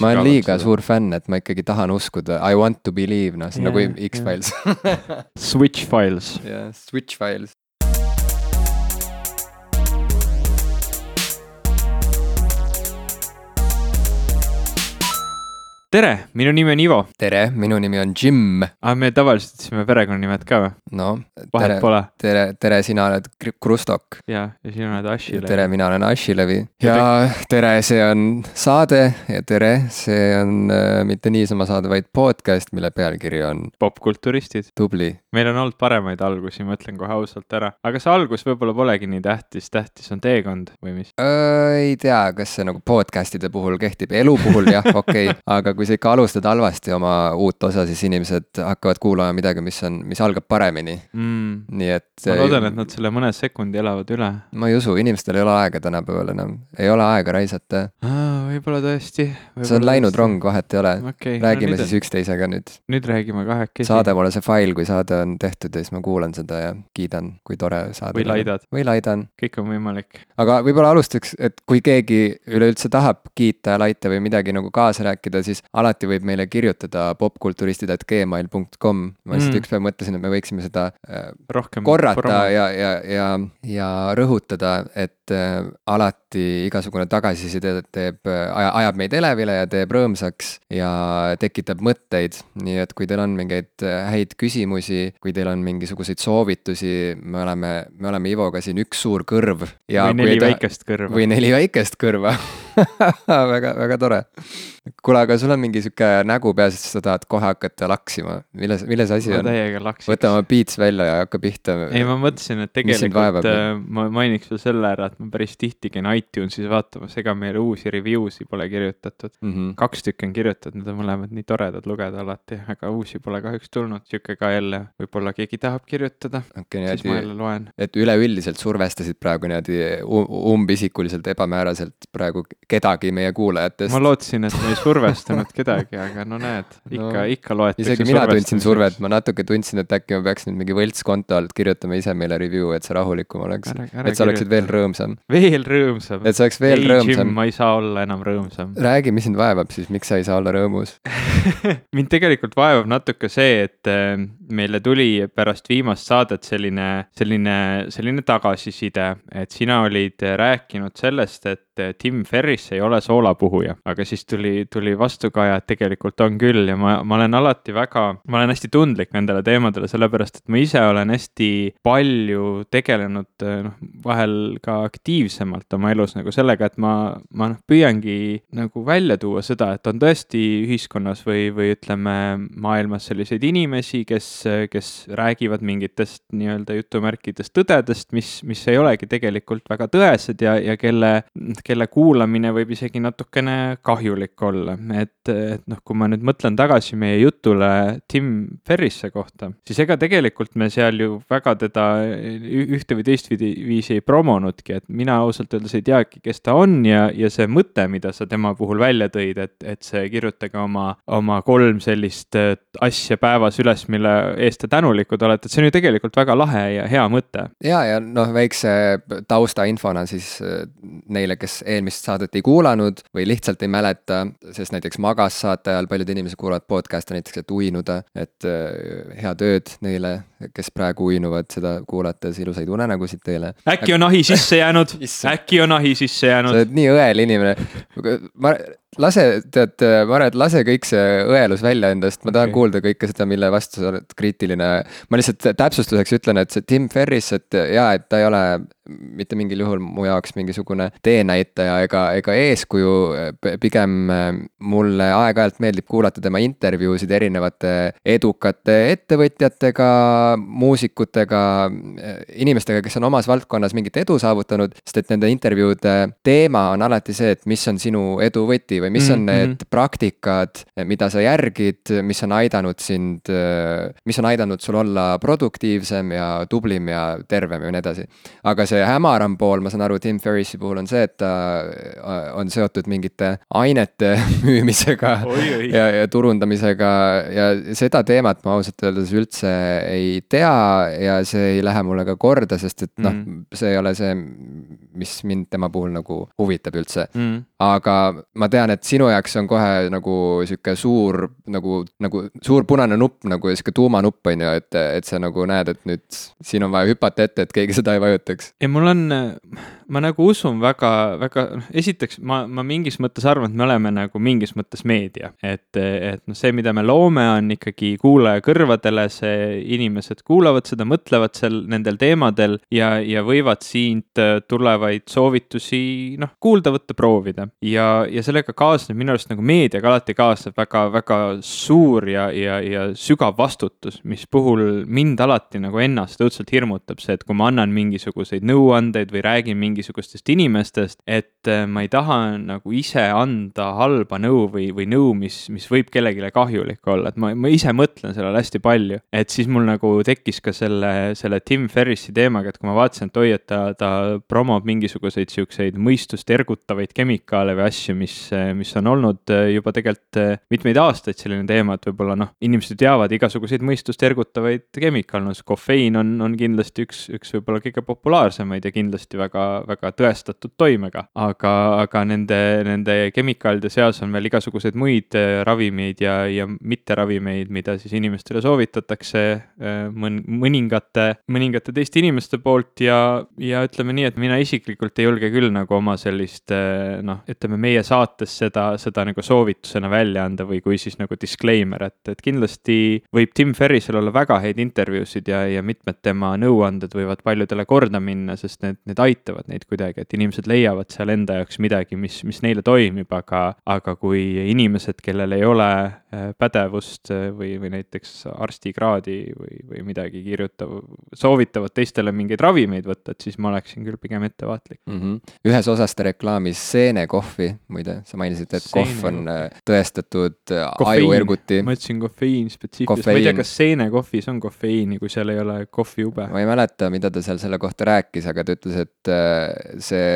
ma olen liiga seda. suur fänn, et ma ikkagi tahan uskuda, I want to believe, noh, see on yeah, nagu X-Files yeah. Switch Files. jah yeah,, Switch Files. Tere, minu nimi on Ivo. tere, minu nimi on Jim. aa, ah, me tavaliselt ütlesime perekonnanimed ka või? no. vahet pole. tere, tere, sina oled Krustok. ja, ja sina oled Ashilevi. tere, mina olen Ashilevi. ja tere, see on saade ja tere, see on äh, mitte niisama saade, vaid podcast, mille pealkiri on. popkulturistid. tubli. meil on olnud paremaid algusi, ma ütlen kohe ausalt ära, aga see algus võib-olla polegi nii tähtis, tähtis on teekond või mis äh,? ei tea, kas see nagu podcast'ide puhul kehtib, elu puhul jah, okei okay., aga kui sa ikka alustad halvasti oma uut osa, siis inimesed hakkavad kuulama midagi, mis on, mis algab paremini mm.. nii et. ma loodan, et nad selle mõne sekundi elavad üle. ma ei usu, inimestel ei ole aega tänapäeval enam, ei ole aega raisata ah,. võib-olla tõesti. see on läinud tõesti. rong, vahet ei ole okay,. räägime no, siis on... üksteisega nüüd. nüüd räägime kahekesi. saade mulle see fail, kui saade on tehtud ja siis ma kuulan seda ja kiidan, kui tore saade. või laidad. või laidan. kõik on võimalik. aga võib-olla alustaks, et kui keegi üleüldse tahab kiita ja laita või midagi nagu kaasa rääkida, siis alati võib meile kirjutada popkulturistid.gmail.com. ma lihtsalt mm. ükspäev mõtlesin, et me võiksime seda äh, Rohkem korrata promo. ja, ja, ja, ja rõhutada, et äh, alati igasugune tagasiside teeb, aja, ajab meid elevile ja teeb rõõmsaks ja tekitab mõtteid. nii et kui teil on mingeid äh, häid küsimusi, kui teil on mingisuguseid soovitusi, me oleme, me oleme Ivoga siin üks suur kõrv. või neli väikest kõrva. või neli väikest kõrva väga, väga tore. kuule, aga sul on mingi sihuke nägu peas, et sa tahad kohe hakata laksima, milles, milles asi ma on? võta oma beats välja ja hakka pihta. ei, ma mõtlesin, et tegelikult äh, ma mainiks veel selle ära, et ma päris tihti käin iTunesis vaatamas, ega meile uusi review si pole kirjutatud mm. -hmm. kaks tükki on kirjutatud, need on mõlemad nii toredad lugeda alati, aga uusi pole kahjuks tulnud, sihuke ka jälle, võib-olla keegi tahab kirjutada okay,, siis ma jälle loen. et üleüldiselt survestasid praegu niimoodi umbisikuliselt, ebamääraselt praegu kedagi meie kuulajatest. ma lootsin, et me ei survestanud kedagi, aga no näed, ikka no,, ikka loetakse. isegi mina tundsin survet, ma natuke tundsin, et äkki ma peaks nüüd mingi võltskonto alt kirjutama ise meile review, et see rahulikum oleks. et sa oleksid veel rõõmsam. veel rõõmsam. et sa oleks veel ei, rõõmsam. ma ei saa olla enam rõõmsam. räägi, mis sind vaevab siis, miks sa ei saa olla rõõmus mind tegelikult vaevab natuke see, et äh, meile tuli pärast viimast saadet selline, selline, selline tagasiside, et sina olid rääkinud sellest, et Tim Ferris ei ole soolapuhuja, aga siis tuli, tuli vastukaja, et tegelikult on küll ja ma, ma olen alati väga, ma olen hästi tundlik nendele teemadele, sellepärast et ma ise olen hästi palju tegelenud noh, vahel ka aktiivsemalt oma elus nagu sellega, et ma, ma noh, püüangi nagu välja tuua seda, et on tõesti ühiskonnas või, või ütleme, maailmas selliseid inimesi, kes, kes räägivad mingitest nii-öelda jutumärkides tõdedest, mis, mis ei olegi tegelikult väga tõesed ja, ja kelle, kelle kuulamine võib isegi natukene kahjulik olla, et, et noh, kui ma nüüd mõtlen tagasi meie jutule Tim Ferrise kohta, siis ega tegelikult me seal ju väga teda ühte või teist viisi ei promonudki, et mina ausalt öeldes ei teagi, kes ta on ja, ja see mõte, mida sa tema puhul välja tõid, et, et see kirjutage oma, oma kolm sellist äh, asja päevas üles, mille eest te tänulikud olete, et see on ju tegelikult väga lahe ja hea mõte. ja, ja noh, väikse taustainfona siis äh, neile, kes eelmist saadet ei kuulanud või lihtsalt ei mäleta, sest näiteks magas saate ajal paljud inimesed kuulavad podcast'e näiteks, et uinuda, et äh, head ööd neile, kes praegu uinuvad seda kuulates, ilusaid unenägusid teile. äkki on ahi sisse jäänud äkki on ahi sisse jäänud. sa oled nii õel inimene. ma, lase, tead, ma arvan, et lase kõik see õelus välja endast, ma tahan okay. kuulda kõike seda, mille vastu sa oled kriitiline. ma lihtsalt täpsustuseks ütlen, et see Tim Ferris, et jaa, et ta ei ole mitte mingil juhul mu jaoks mingisugune teenäitaja ega, ega eeskuju, pigem mulle aeg-ajalt meeldib kuulata tema intervjuusid erinevate edukate ettevõtjatega, muusikutega, inimestega, kes on omas valdkonnas mingit edu saavutanud, sest et nende intervjuude teema on alati see, et mis on sinu edu võti või mis on mm -hmm. need praktikad, mida sa järgid, mis on aidanud sind, mis on aidanud sul olla produktiivsem ja tublim ja tervem ja nii edasi. aga see hämaram pool, ma saan aru, Tim Ferrisi puhul on see, et ta on seotud mingite ainete müümisega oi, oi. ja, ja turundamisega ja seda teemat ma ausalt öeldes üldse ei ei tea ja see ei lähe mulle ka korda, sest et noh mm., see ei ole see, mis mind tema puhul nagu huvitab üldse. Mm.. aga ma tean, et sinu jaoks on kohe nagu sihuke suur nagu, nagu suur punane nupp nagu sihuke tuumanupp on ju, et, et sa nagu näed, et nüüd siin on vaja hüpata ette, et keegi seda ei vajutaks. ja mul on, ma nagu usun väga, väga, esiteks ma, ma mingis mõttes arvan, et me oleme nagu mingis mõttes meedia, et, et noh, see, mida me loome, on ikkagi kuulaja kõrvadele, see inimesed kuulavad seda, mõtlevad seal nendel teemadel ja, ja võivad siit tulevaid soovitusi noh, kuulda võtta, proovida. ja, ja sellega kaasneb minu arust nagu meediaga alati kaasneb väga-väga suur ja, ja, ja sügav vastutus, mis puhul mind alati nagu ennast õudselt hirmutab see, et kui ma annan mingisuguseid nõuandeid või räägin mingisugustest inimestest, et ma ei taha nagu ise anda halba nõu või, või nõu, mis, mis võib kellelegi kahjulik olla, et ma, ma ise mõtlen sellele hästi palju. et siis mul nagu tekkis ka selle, selle Tim Ferrisi teemaga, et kui ma vaatasin, et oi, et ta, ta promob mingisuguseid siukseid mõistust ergutavaid kemikaale või asju, mis, mis on olnud juba tegelikult mitmeid aastaid selline teema, et võib-olla noh, inimesed teavad igasuguseid mõistust ergutavaid kemikaale, no see kofeiin on, on kindlasti üks, üks võib-olla kõige populaarsemaid ja kindlasti väga, väga tõestatud toimega. aga, aga nende, nende kemikaalide seas on veel igasuguseid muid ravimeid ja, ja mitteravimeid, mida siis inimestele soovitatakse äh, mõn-, mõningate, mõningate teiste inimeste poolt ja, ja ütleme nii, et mina isiklikult ei julge küll nagu oma sellist äh, noh, ütleme meie saates seda, seda nagu soovitusena välja anda või kui siis nagu disclaimer, et, et kindlasti võib Tim Ferrisel olla väga häid intervjuusid ja, ja mitmed tema nõuanded võivad paljudele korda minna, sest need, need aitavad neid kuidagi, et inimesed leiavad seal enda jaoks midagi, mis, mis neile toimib, aga, aga kui inimesed, kellel ei ole Äh, pädevust äh, või, või näiteks arstikraadi või, või midagi kirjutav, soovitavad teistele mingeid ravimeid võtta, et siis ma oleksin küll pigem ettevaatlik mm. -hmm. ühes osas ta reklaamis seenekohvi, muide, sa mainisid, et kohv on äh, tõestatud ajuerguti. ma ütlesin kofeiin spetsiifiliselt, ma ei tea, kas seenekohvis on kofeiini, kui seal ei ole kohviube. ma ei mäleta, mida ta seal selle kohta rääkis, aga ta ütles, et see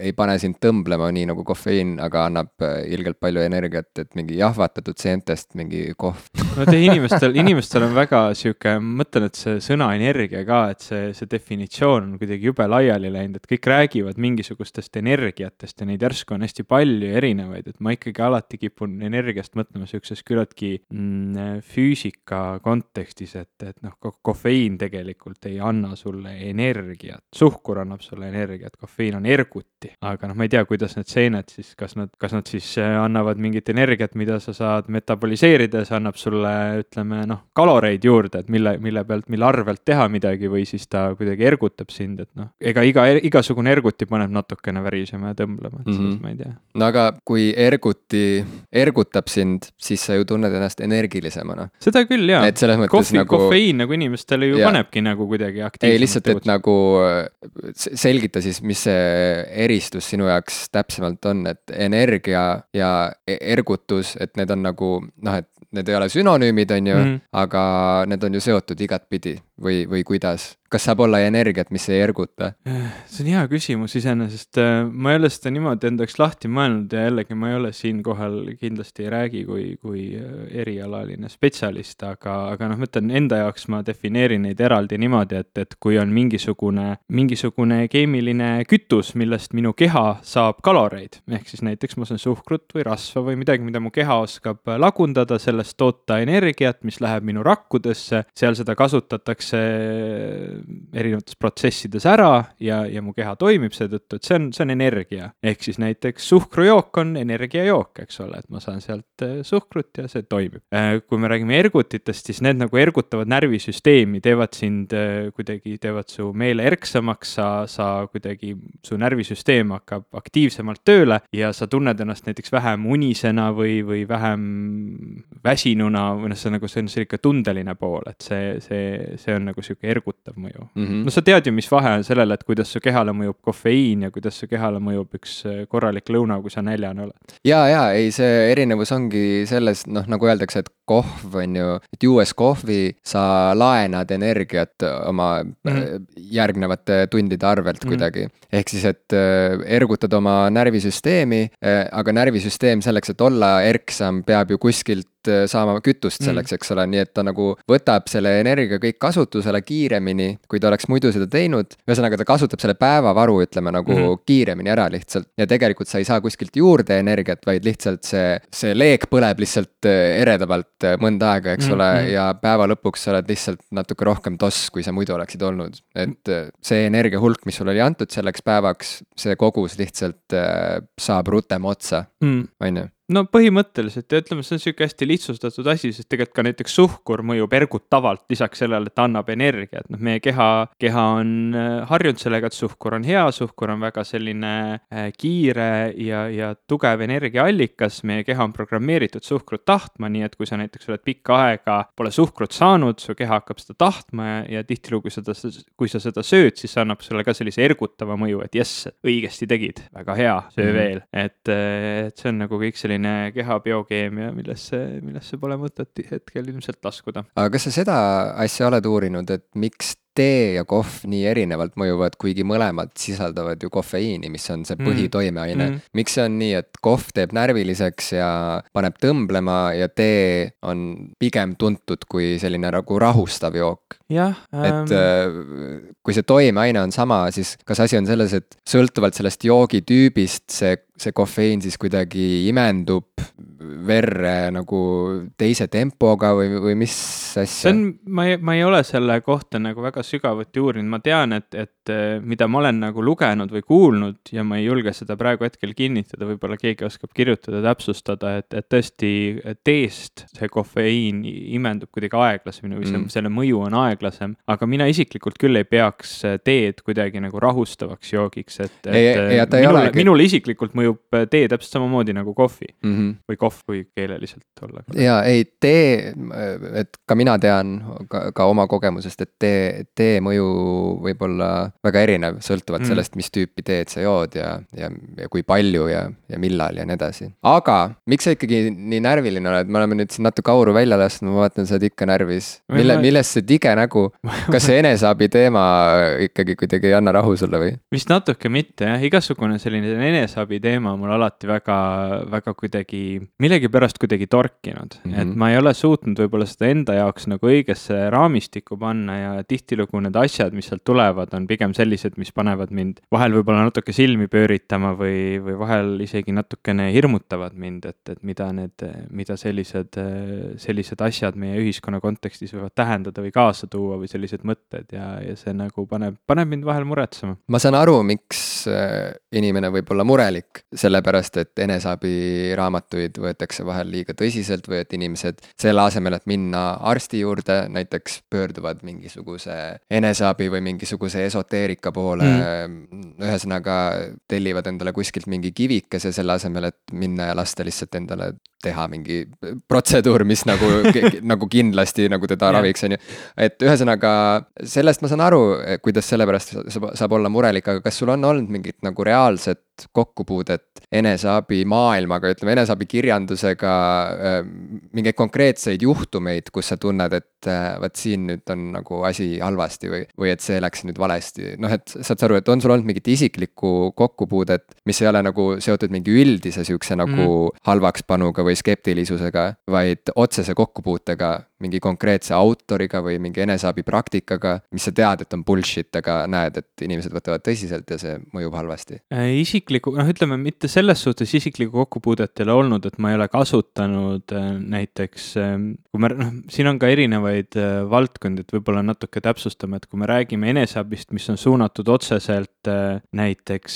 ei pane sind tõmblema, nii nagu kofeiin, aga annab ilgelt palju energiat, et mingi jahvatatud seentest mingi kohv. no te inimestel, inimestel on väga sihuke, ma mõtlen, et see sõna energia ka, et see, see definitsioon on kuidagi jube laiali läinud, et kõik räägivad mingisugustest energiatest ja neid järsku on hästi palju erinevaid, et ma ikkagi alati kipun energiast mõtlema sihukeses küllaltki mm, füüsika kontekstis, et, et noh, kofeiin tegelikult ei anna sulle energiat, suhkur annab sulle energiat, kofeiin on erguti, aga noh, ma ei tea, kuidas need seened siis, kas nad, kas nad siis äh, annavad mingit energiat, mida sa saad metaboliseerides annab sulle, ütleme noh, kaloreid juurde, et mille, mille pealt, mille arvelt teha midagi või siis ta kuidagi ergutab sind, et noh, ega iga, igasugune erguti paneb natukene värisema ja tõmblema, et mm -hmm. selles ma ei tea. no aga kui erguti ergutab sind, siis sa ju tunned ennast energilisemana. seda küll jaa. et selles mõttes Kohvi, nagu. kofeiin nagu inimestele ju ja. panebki nagu kuidagi aktiivsemalt. ei, lihtsalt, et nagu selgita siis, mis see eristus sinu jaoks täpsemalt on, et energia ja e-, ergutus, et need on nagu noh, et need ei ole sünonüümid, on ju mm, -hmm. aga need on ju seotud igatpidi või, või kuidas? kas saab olla energiat, mis ei erguta? see on hea küsimus iseenesest, ma ei ole seda niimoodi enda jaoks lahti mõelnud ja jällegi ma ei ole siinkohal kindlasti ei räägi kui, kui erialaline spetsialist, aga, aga noh, ma ütlen enda jaoks ma defineerin neid eraldi niimoodi, et, et kui on mingisugune, mingisugune keemiline kütus, millest minu keha saab kaloreid, ehk siis näiteks ma saan suhkrut või rasva või midagi, mida mu keha oskab lagundada, sellest toota energiat, mis läheb minu rakkudesse, seal seda kasutatakse kasutatakse erinevates protsessides ära ja, ja mu keha toimib seetõttu, et see on, see on energia. ehk siis näiteks suhkrujook on energiajook, eks ole, et ma saan sealt äh, suhkrut ja see toimib. Äh, kui me räägime ergutitest, siis need nagu ergutavad närvisüsteemi, teevad sind kuidagi, teevad su meele erksamaks, sa, sa kuidagi, su närvisüsteem hakkab aktiivsemalt tööle ja sa tunned ennast näiteks vähem unisena või, või vähem väsinuna või noh, see on nagu, see on selline tundeline pool, et see, see, see on nagu sihuke ergutav mõju mm. -hmm. no sa tead ju, mis vahe on sellel, et kuidas su kehale mõjub kofeiin ja kuidas su kehale mõjub üks äh, korralik lõuna, kui sa näljane oled. ja, ja ei, see erinevus ongi selles, noh, nagu öeldakse, et kohv on ju, et juues kohvi sa laenad energiat oma mm -hmm. järgnevate tundide arvelt mm -hmm. kuidagi. ehk siis, et ergutad oma närvisüsteemi, aga närvisüsteem selleks, et olla erksam, peab ju kuskilt Äh, saama kütust mm. selleks mm., eks ole, nii et ta nagu võtab selle energia kõik kasutusele kiiremini, kui ta oleks muidu seda teinud. ühesõnaga, ta kasutab selle päevavaru, ütleme nagu mm. kiiremini ära lihtsalt ja tegelikult sa ei saa kuskilt juurde energiat, vaid lihtsalt see, see leek põleb lihtsalt äh, eredamalt äh, mõnda aega, eks mm. ole, ja päeva lõpuks sa oled lihtsalt natuke rohkem toss, kui sa muidu oleksid olnud. et see energia hulk, mis sulle oli antud selleks päevaks, see kogus lihtsalt saab rutem otsa, mm. on ju no põhimõtteliselt ja ütleme, see on sihuke hästi lihtsustatud asi, sest tegelikult ka näiteks suhkur mõjub ergutavalt lisaks sellele, et ta annab energiat, noh, meie keha, keha on äh, harjunud sellega, et suhkur on hea, suhkur on väga selline äh, kiire ja, ja tugev energiaallikas. meie keha on programmeeritud suhkrut tahtma, nii et kui sa näiteks oled pikka aega pole suhkrut saanud, su keha hakkab seda tahtma ja, ja tihtilugu seda, kui sa seda sööd, siis see annab sulle ka sellise ergutava mõju, et jess, õigesti tegid, väga hea, söö mm -hmm. veel, et, äh, et see on nagu kõik selline selline keha biokeemia, millesse, millesse pole mõtet hetkel ilmselt laskuda. aga kas sa seda asja oled uurinud, et miks tee ja kohv nii erinevalt mõjuvad, kuigi mõlemad sisaldavad ju kofeiini, mis on see mm. põhitoimeaine mm.. miks see on nii, et kohv teeb närviliseks ja paneb tõmblema ja tee on pigem tuntud kui selline nagu rahustav jook? jah ähm.... et äh, kui see toimeaine on sama, siis kas asi on selles, et sõltuvalt sellest joogitüübist see see kofeiin siis kuidagi imendub verre nagu teise tempoga või, või mis asja? see on, ma ei, ma ei ole selle kohta nagu väga sügavuti uurinud, ma tean, et, et eh, mida ma olen nagu lugenud või kuulnud ja ma ei julge seda praegu hetkel kinnitada, võib-olla keegi oskab kirjutada, täpsustada, et, et tõesti teest see kofeiin imendub kuidagi aeglasemini või see mm., selle mõju on aeglasem, aga mina isiklikult küll ei peaks teed kuidagi nagu rahustavaks joogiks, et, et minule, minule isiklikult mõjub tee täpselt samamoodi nagu kohvi mm -hmm. või kohv, kui keeleliselt olla. ja ei, tee, et ka mina tean ka, ka oma kogemusest, et tee, tee mõju võib olla väga erinev, sõltuvalt mm. sellest, mis tüüpi teed sa jood ja, ja, ja kui palju ja, ja millal ja nii edasi. aga miks sa ikkagi nii närviline oled, me oleme nüüd siin natuke auru välja lasknud, ma vaatan, sa oled ikka närvis. mille, millest see tige nägu, kas see eneseabi teema ikkagi kuidagi ei anna rahu sulle või? vist natuke mitte jah, igasugune selline eneseabi teema on mul alati väga, väga kuidagi, millegipärast kuidagi torkinud mm, -hmm. et ma ei ole suutnud võib-olla seda enda jaoks nagu õigesse raamistikku panna ja tihtilugu need asjad, mis sealt tulevad, on pigem sellised, mis panevad mind vahel võib-olla natuke silmi pööritama või, või vahel isegi natukene hirmutavad mind, et, et mida need, mida sellised, sellised asjad meie ühiskonna kontekstis võivad tähendada või kaasa tuua või sellised mõtted ja, ja see nagu paneb, paneb mind vahel muretsema. ma saan aru, miks äh, inimene võib olla murelik, sellepärast et eneseabiraamatuid võetakse vahel liiga tõsiselt või et inimesed selle asemel, et minna arsti juurde, näiteks pöörduvad mingisuguse eneseabi või mingisuguse esoteerika poole mm.. ühesõnaga tellivad endale kuskilt mingi kivikese selle asemel, et minna ja lasta lihtsalt endale teha mingi protseduur, mis nagu nagu kindlasti nagu teda raviks, on ju. et ühesõnaga sellest ma saan aru, kuidas selle pärast saab olla murelik, aga kas sul on olnud mingit nagu reaalset kokkupuudet eneseabi maailmaga, ütleme eneseabikirjandusega, äh, mingeid konkreetseid juhtumeid, kus sa tunned, et vot siin nüüd on nagu asi halvasti või, või et see läks nüüd valesti, noh, et saad sa aru, et on sul olnud mingit isiklikku kokkupuudet, mis ei ole nagu seotud mingi üldise sihukese nagu mm. halvakspanuga või skeptilisusega, vaid otsese kokkupuutega mingi konkreetse autoriga või mingi eneseabipraktikaga, mis sa tead, et on bullshit, aga näed, et inimesed võtavad tõsiselt ja see mõjub halvasti? Äh, isiklikku, noh, ütleme mitte selles suhtes isiklikku kokkupuudet ei ole olnud, et ma ei ole kasutanud äh, näiteks, ähm, kui me, noh, siin on ka erinevaid äh, valdkondi, et võib-olla natuke täpsustame, et kui me räägime eneseabist, mis on suunatud otseselt näiteks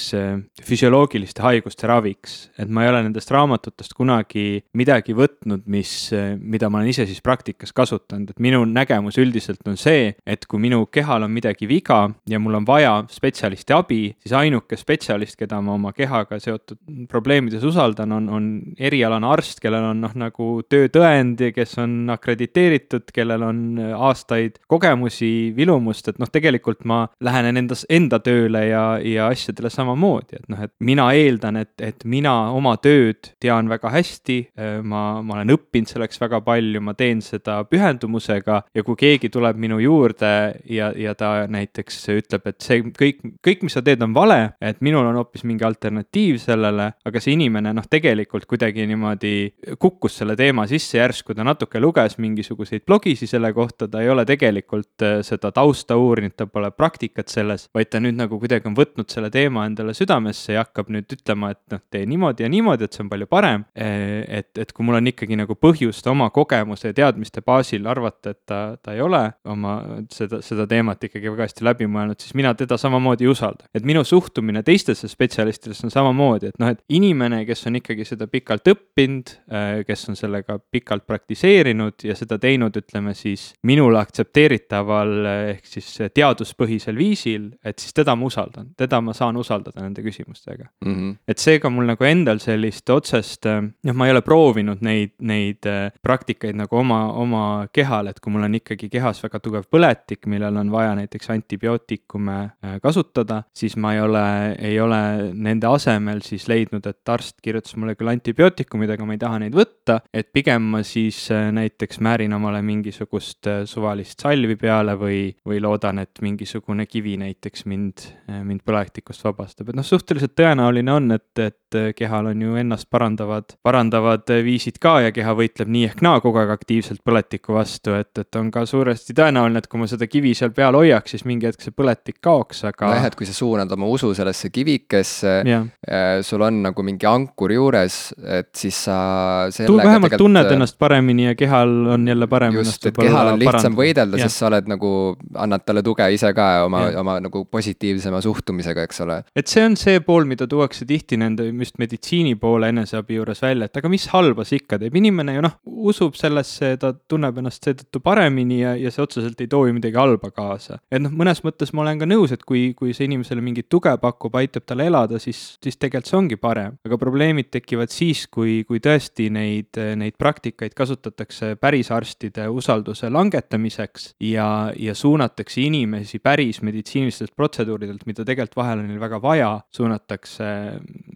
füsioloogiliste haiguste raviks, et ma ei ole nendest raamatutest kunagi midagi võtnud, mis, mida ma olen ise siis praktikas praktikas kasutanud, et minu nägemus üldiselt on see, et kui minu kehal on midagi viga ja mul on vaja spetsialisti abi, siis ainuke spetsialist, keda ma oma kehaga seotud probleemides usaldan, on, on erialane arst, kellel on noh, nagu töötõend ja kes on akrediteeritud, kellel on aastaid kogemusi, vilumust, et noh, tegelikult ma lähenen endas, enda tööle ja, ja asjadele samamoodi, et noh, et mina eeldan, et, et mina oma tööd tean väga hästi, ma, ma olen õppinud selleks väga palju, ma teen seda pühendumusega ja kui keegi tuleb minu juurde ja, ja ta näiteks ütleb, et see kõik, kõik, mis sa teed, on vale, et minul on hoopis mingi alternatiiv sellele, aga see inimene noh, tegelikult kuidagi niimoodi kukkus selle teema sisse järsku, ta natuke luges mingisuguseid blogisid selle kohta, ta ei ole tegelikult äh, seda tausta uurinud, ta pole praktikat selles, vaid ta nüüd nagu kuidagi on võtnud selle teema endale südamesse ja hakkab nüüd ütlema, et noh, tee niimoodi ja niimoodi, et see on palju parem. Äh, et, et kui mul on ikkagi nagu põhjust oma kogemuse ja teadmiste baasil arvata, et ta, ta ei ole oma seda, seda teemat ikkagi väga hästi läbi mõelnud, siis mina teda samamoodi ei usalda. et minu suhtumine teistesse spetsialistidesse on samamoodi, et noh, et inimene, kes on ikkagi seda pikalt õppinud, äh, kes on sellega pikalt praktiseerinud ja seda teinud, ütleme siis minule aktsepteeritaval ehk siis teaduspõhisel viisil, et siis teda ma usaldan, teda ma saan usaldada nende küsimustega mm. -hmm. et seega mul nagu endal sellist otsest, äh, noh, ma ei ole proovinud neid, neid äh, praktikaid nagu oma, oma kehal, et kui mul on ikkagi kehas väga tugev põletik, millel on vaja näiteks antibiootikume äh, kasutada, siis ma ei ole, ei ole nende asemel siis leidnud, et arst kirjutas mulle küll antibiootikumid, aga ma ei taha neid võtta, et pigem ma siis äh, näiteks määrin omale mingisugust suvalist salvi peale või, või loodan, et mingisugune kivi näiteks mind, mind põletikust vabastab, et noh, suhteliselt tõenäoline on, et, et kehal on ju ennast parandavad, parandavad viisid ka ja keha võitleb nii ehk naa kogu aeg aktiivselt põletiku vastu, et, et on ka suuresti tõenäoline, et kui ma seda kivi seal peal hoiaks, siis mingi hetk see põletik kaoks, aga. nojah, et kui sa suunad oma usu sellesse kivikesse, äh, sul on nagu mingi ankur juures, et siis sa. vähemalt tegelt... tunned ennast paremini ja kehal on jälle parem. just, et kehal on lihtsam parandada. võidelda, sest sa oled nagu, annad talle tuge ise ka oma, oma nagu positiivsema suhtumisega, eks ole. et see on see pool, mida tuuakse tihti nende just meditsiini poole eneseabi juures välja, et aga mis halba see ikka teeb, inimene ju noh, usub sellesse, ta tunneb ennast seetõttu paremini ja, ja see otseselt ei toogi midagi halba kaasa. et noh, mõnes mõttes ma olen ka nõus, et kui, kui see inimesele mingit tuge pakub, aitab tal elada, siis, siis tegelikult see ongi parem. aga probleemid tekivad siis, kui, kui tõesti neid, neid praktikaid kasutatakse päris arstide usalduse langetamiseks ja, ja suunatakse inimesi päris meditsiinilistelt protseduuridelt, mida tegelikult vahel on neil väga vaja, suunatakse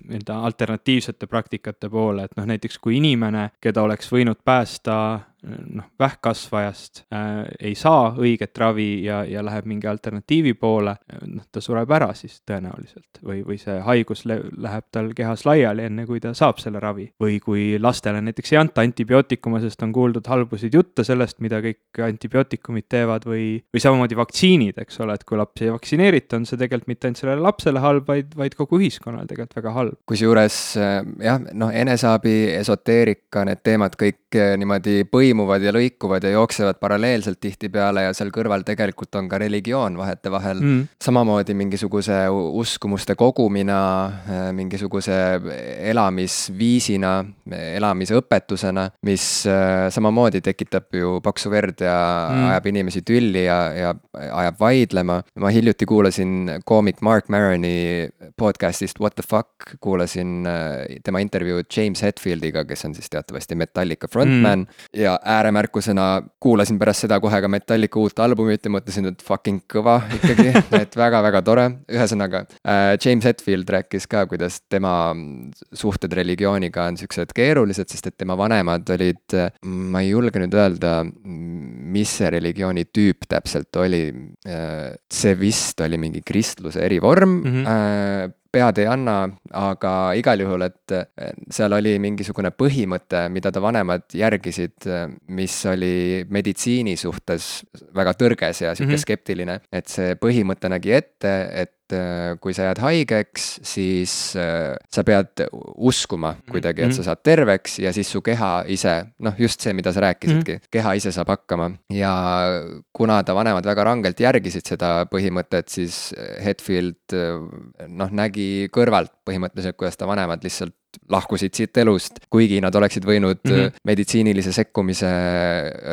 nii-öelda alternatiivsete praktikate poole, et noh, näiteks kui inimene, keda oleks võinud päästa noh, vähkkasvajast äh, ei saa õiget ravi ja, ja läheb mingi alternatiivi poole, noh, ta sureb ära siis tõenäoliselt või, või see haigus läheb tal kehas laiali, enne kui ta saab selle ravi. või kui lastele näiteks ei anta antibiootikume, sest on kuuldud halbusid jutte sellest, mida kõik antibiootikumid teevad või, või samamoodi vaktsiinid, eks ole, et kui lapsi ei vaktsineerita, on see tegelikult mitte ainult sellele lapsele halb, vaid, vaid kogu ühiskonnale tegelikult väga halb. kusjuures äh, jah, noh, eneseabi, esoteerika, need teemad kõik äh, niimoodi põim-, põimuvad ja lõikuvad ja jooksevad paralleelselt tihtipeale ja seal kõrval tegelikult on ka religioon vahetevahel mm.. samamoodi mingisuguse uskumuste kogumina, äh, mingisuguse elamisviisina, elamisõpetusena, mis äh, samamoodi tekitab ju paksu verd ja mm. ajab inimesi tülli ja, ja ajab vaidlema. ma hiljuti kuulasin koomik Mark Maroni podcast'ist What the fuck, kuulasin tema intervjuud James Hetfieldiga, kes on siis teatavasti Metallica frontman mm. ja ääremärkusena kuulasin pärast seda kohe ka Metallica uut albumit ja mõtlesin, et fucking kõva ikkagi et väga-väga tore. ühesõnaga äh, James Hetfield rääkis ka, kuidas tema suhted religiooniga on siuksed keerulised, sest et tema vanemad olid, ma ei julge nüüd öelda, mis see religiooni tüüp täpselt oli. Äh, see vist oli mingi kristluse erivorm mm. -hmm pead ei anna, aga igal juhul, et seal oli mingisugune põhimõte, mida ta vanemad järgisid, mis oli meditsiini suhtes väga tõrges ja sihuke mm -hmm. skeptiline. et see põhimõte nägi ette, et Äh, kui sa jääd haigeks, siis äh, sa pead uskuma kuidagi, et sa mhm. saad terveks ja siis su keha ise, noh, just see, mida sa rääkisidki -hmm. keha ise saab hakkama. ja kuna ta vanemad väga rangelt järgisid seda põhimõtet, siis Hetfield noh, nägi kõrvalt põhimõtteliselt, kuidas ta vanemad lihtsalt lahkusid siit elust, kuigi nad oleksid võinud mm -hmm. meditsiinilise sekkumise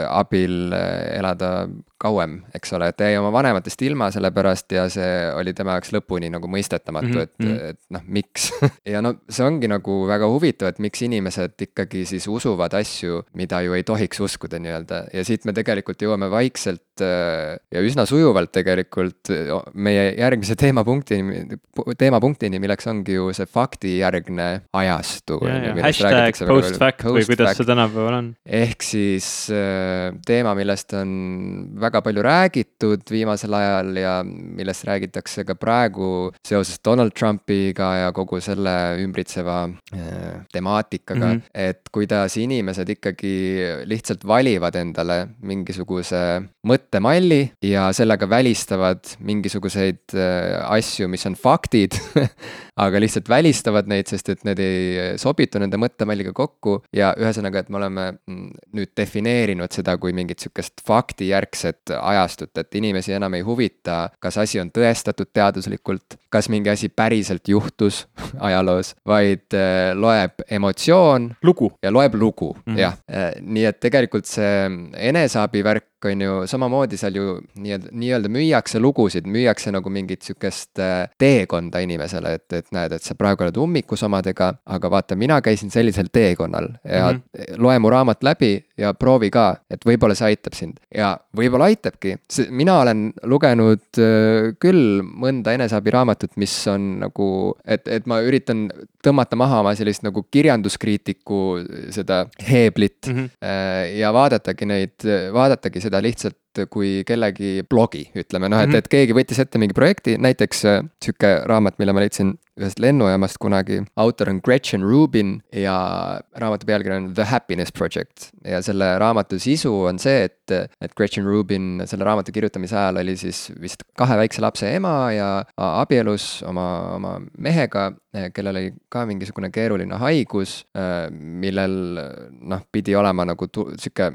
abil elada kauem, eks ole, et ta jäi oma vanematest ilma sellepärast ja see oli tema jaoks lõpuni nagu mõistetamatu mm, -hmm. et, mhm. et noh, miks ja no see ongi nagu väga huvitav, et miks inimesed ikkagi siis usuvad asju, mida ju ei tohiks uskuda nii-öelda ja siit me tegelikult jõuame vaikselt äh, ja üsna sujuvalt tegelikult meie järgmise teemapunktini, teemapunktini, milleks ongi ju see faktijärgne ajastu. hashtag post fact või kuidas see tänapäeval on. ehk siis äh, teema, millest on väga väga palju räägitud viimasel ajal ja millest räägitakse ka praegu seoses Donald Trumpiga ja kogu selle ümbritseva äh, temaatikaga mm, -hmm. et kuidas inimesed ikkagi lihtsalt valivad endale mingisuguse mõttemalli ja sellega välistavad mingisuguseid äh, asju, mis on faktid aga lihtsalt välistavad neid, sest et need ei sobitu nende mõttemalliga kokku ja ühesõnaga, et me oleme mm, nüüd defineerinud seda kui mingit sihukest faktijärgset ajastut, et inimesi enam ei huvita, kas asi on tõestatud teaduslikult, kas mingi asi päriselt juhtus ajaloos, vaid äh, loeb emotsioon. lugu. ja loeb lugu mm, -hmm. jah. Äh, nii et tegelikult see eneseabi värk on ju samamoodi seal ju nii-öelda, nii-öelda müüakse lugusid, müüakse nagu mingit sihukest äh, teekonda inimesele, et, et näed, et sa praegu oled ummikus omadega, aga vaata, mina käisin sellisel teekonnal ja mm -hmm. loe mu raamat läbi ja proovi ka, et võib-olla see aitab sind. ja võib-olla aitabki, mina olen lugenud äh, küll mõnda eneseabiraamatut, mis on nagu, et, et ma üritan tõmmata maha oma sellist nagu kirjanduskriitiku seda heeblit mm -hmm. ja vaadatagi neid, vaadatagi seda lihtsalt kui kellegi blogi, ütleme noh, et, mhm. et keegi võttis ette mingi projekti, näiteks äh, sihuke raamat, mille ma leidsin ühest lennujaamast kunagi. autor on Gretchen Rubin ja raamatu pealkiri on The Happiness Project. ja selle raamatu sisu on see, et, et Gretchen Rubin selle raamatu kirjutamise ajal oli siis vist kahe väikse lapse ema ja abielus oma, oma mehega, kellel oli ka mingisugune keeruline haigus, millel noh, pidi olema nagu sihuke,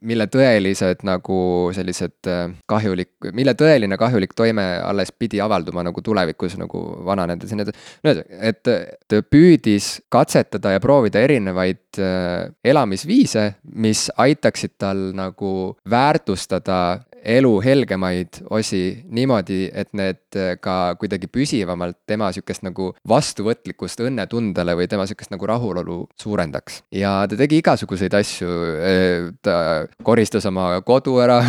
mille tõelised nagu sellised kahjulik, mille tõeline kahjulik toime alles pidi avalduma nagu tulevikus nagu vananedes ja nii edasi. No et ta püüdis katsetada ja proovida erinevaid äh, elamisviise, mis aitaksid tal nagu väärtustada elu helgemaid osi niimoodi, et need äh, ka kuidagi püsivamalt tema sihukest nagu vastuvõtlikkust õnnetundele või tema sihukest nagu rahulolu suurendaks. ja ta tegi igasuguseid asju, äh, ta koristas oma kodu ära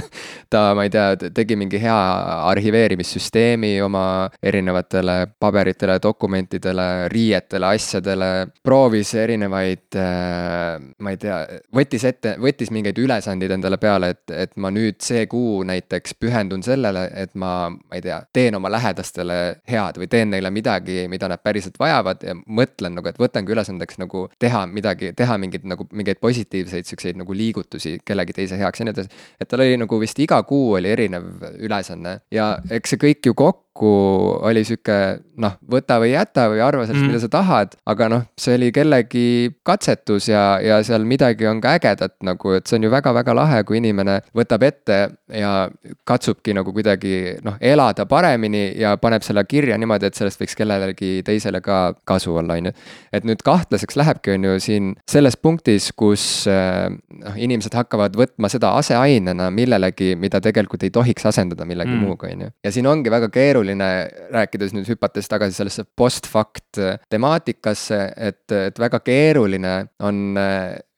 ta, ma ei tea, tegi mingi hea arhiveerimissüsteemi oma erinevatele paberitele, dokumentidele, riietele, asjadele, proovis erinevaid, äh, ma ei tea, võttis ette, võttis mingeid ülesandeid endale peale, et, et ma nüüd see see kuu näiteks pühendun sellele, et ma, ma ei tea, teen oma lähedastele head või teen neile midagi, mida nad päriselt vajavad ja mõtlen nagu, et võtangi ülesandeks nagu teha midagi, teha mingeid nagu mingeid positiivseid siukseid nagu liigutusi kellegi teise heaks ja nii edasi. et tal oli nagu vist iga kuu oli erinev ülesanne ja eks see kõik ju kokku kokku oli sihuke noh, võta või jäta või arva sellest mm., mida sa tahad, aga noh, see oli kellegi katsetus ja, ja seal midagi on ka ägedat nagu, et see on ju väga-väga lahe, kui inimene võtab ette ja katsubki nagu kuidagi noh, elada paremini ja paneb selle kirja niimoodi, et sellest võiks kellelegi teisele ka kasu olla, on ju. et nüüd kahtlaseks lähebki, on ju siin selles punktis, kus noh, inimesed hakkavad võtma seda aseainena millelegi, mida tegelikult ei tohiks asendada millegi mm. muuga, on ju. ja siin ongi väga keeruline keeruline, rääkides nüüd hüpates tagasi sellesse post-fact temaatikasse, et, et väga keeruline on